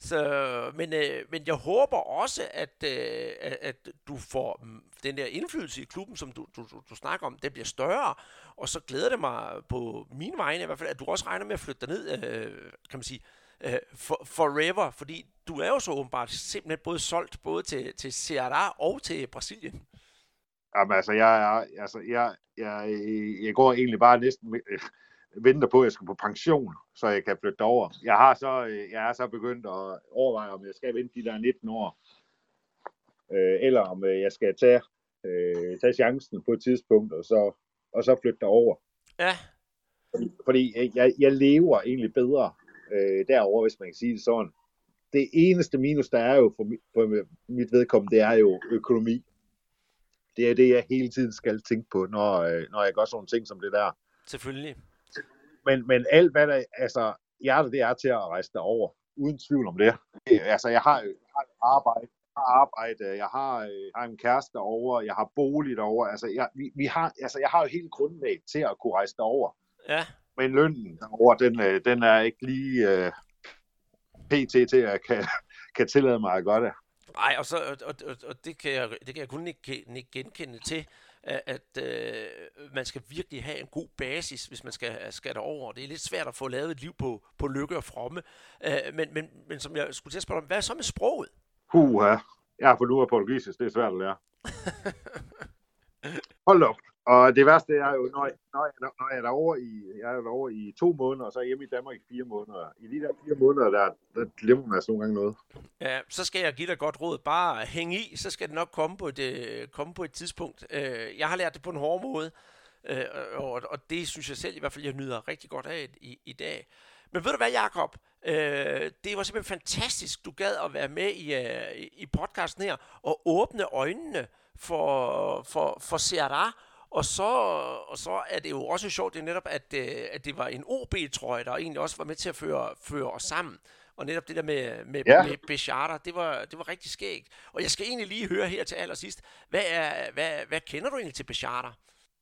Så, men, øh, men jeg håber også, at, øh, at, du får den der indflydelse i klubben, som du, du, du, snakker om, den bliver større. Og så glæder det mig på min vegne i hvert fald, at du også regner med at flytte dig ned, øh, kan man sige, øh, for, forever. Fordi du er jo så åbenbart simpelthen både solgt både til, til Ceará og til Brasilien. Jamen, altså, jeg, er, altså, jeg, jeg, jeg går egentlig bare næsten øh, venter på, at jeg skal på pension, så jeg kan flytte over. Jeg har så, øh, jeg er så begyndt at overveje, om jeg skal vente de der 19 år, øh, eller om øh, jeg skal tage, øh, tage chancen på et tidspunkt, og så, og så flytte derover. Ja, Fordi jeg- jeg, jeg lever egentlig bedre øh, derover, hvis man kan sige det sådan. Det eneste minus, der er jo for, mit, for mit vedkommende, det er jo økonomi. Det er det, jeg hele tiden skal tænke på, når, øh, når jeg gør sådan ting som det der. selvfølgelig. Men, men alt hvad der, altså, hjertet det er til at rejse derover. Uden tvivl om det. Altså, jeg har, jeg har arbejde, jeg har arbejde, jeg har, øh, har en kæreste derovre, jeg har bolig derovre. Altså, jeg, vi, vi har, altså, jeg har jo hele grundlag til at kunne rejse derover. Ja, Men lønnen derovre, den, øh, den er ikke lige øh, pt. til, at jeg kan, [laughs] kan tillade mig at gøre det. Nej, og, så, og, og, og- og det, kan jeg, det kan jeg kun ikke, ikke genkende til, at, at øh, man skal virkelig have en god basis, hvis man skal, skal derover. Det er lidt svært at få lavet et liv på, på lykke og fromme. Øh, men, men, men som jeg skulle til at spørge om, hvad er så med sproget? Puha. Jeg har fundet ud af portugisisk, det er svært at lære. [laughs] Hold op. Og det værste er jo, når jeg, når jeg, når jeg er derovre i, jeg er derovre i to måneder, og så er jeg hjemme i Danmark i fire måneder. I de der fire måneder, der, der glemmer man altså nogle gange noget. Ja, så skal jeg give dig et godt råd. Bare hæng i, så skal det nok komme på et, øh, komme på et tidspunkt. Øh, jeg har lært det på en hård måde, øh, og, og det synes jeg selv i hvert fald, jeg nyder rigtig godt af i, i dag. Men ved du hvad, Jacob? Øh, det var simpelthen fantastisk, du gad at være med i, øh, i podcasten her og åbne øjnene for, for, for Ceará. Og så, og så er det jo også sjovt, det er netop, at, øh, at det var en OB-trøje, der egentlig også var med til at føre, føre os sammen. Og netop det der med, med, Ja. med Bechata, det var, det var rigtig skægt. Og jeg skal egentlig lige høre her til allersidst, hvad, er, hvad, hvad kender du egentlig til Bechata?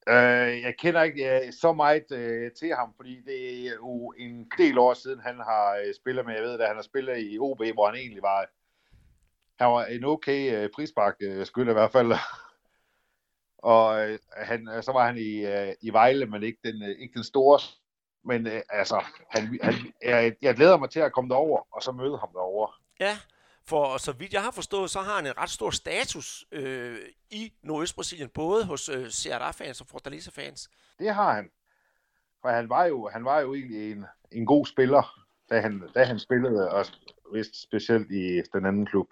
Øh, jeg kender ikke øh, så meget øh, til ham, fordi det er jo en del år siden, han har øh, spillet med, jeg ved, at han har spillet i OB, hvor han egentlig var, han var en okay øh, prisbak øh, skyld i hvert fald. Og øh, han, øh, så var han i, øh, i Vejle, men ikke den, øh, ikke den store. Men øh, altså, han, han, jeg, jeg glæder mig til at komme derover og så møde ham derovre. Ja, for så vidt jeg har forstået, så har han en ret stor status øh, i Nordøstbrasilien, både hos øh, Ceará-fans og Fortaleza-fans. Det har han. For han var jo, han var jo egentlig en, en god spiller, da han, da han spillede, og vist specielt i den anden klub.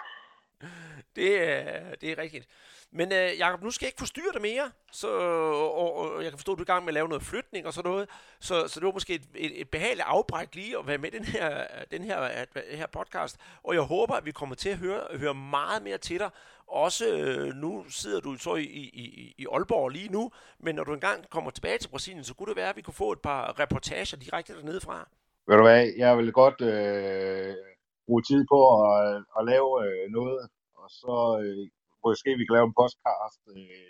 Det, er, det er rigtigt. Men øh, Jacob, nu skal jeg ikke forstyrre dig mere, så, og, og jeg kan forstå, at du er i gang med at lave noget flytning og sådan noget, så, så det var måske et, et, et behageligt afbræk lige at være med i den her, den her, den her podcast, og jeg håber, at vi kommer til at høre, høre meget mere til dig. Også øh, nu sidder du så i, i, i, i Aalborg lige nu, men når du engang kommer tilbage til Brasilien, så kunne det være, at vi kunne få et par reportager direkte dernede fra. Ved du hvad, jeg vil godt øh, bruge tid på at, øh, at lave øh, noget og så øh, måske vi kan lave en podcast, øh,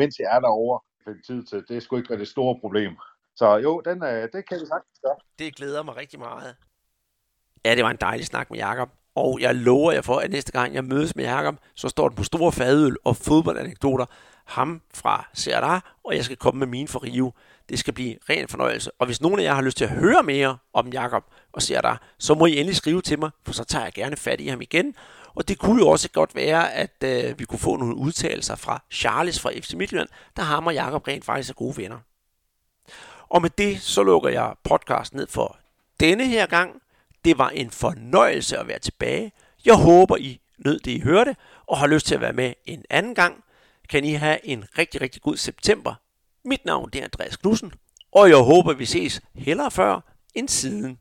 mens jeg er derovre. Finde tid til. Det skulle ikke være det store problem. Så jo, den, øh, det kan vi sagtens gøre. Det glæder mig rigtig meget. Ja, det var en dejlig snak med Jakob. Og jeg lover jer for, at næste gang jeg mødes med Jakob, så står den på store fadøl og fodboldanekdoter. Ham fra Serra, og jeg skal komme med mine for Rio. Det skal blive ren fornøjelse. Og hvis nogen af jer har lyst til at høre mere om Jakob og ser dig, så må I endelig skrive til mig, for så tager jeg gerne fat i ham igen. Og det kunne jo også godt være, at øh, vi kunne få nogle udtalelser fra Charles fra FC Midtjylland, der ham og Jakob rent faktisk er gode venner. Og med det, så lukker jeg podcasten ned for denne her gang. Det var en fornøjelse at være tilbage. Jeg håber, I nød det, I hørte, og har lyst til at være med en anden gang. Kan I have en rigtig, rigtig god september. Mit navn det er Andreas Knudsen, og jeg håber, vi ses hellere før end siden.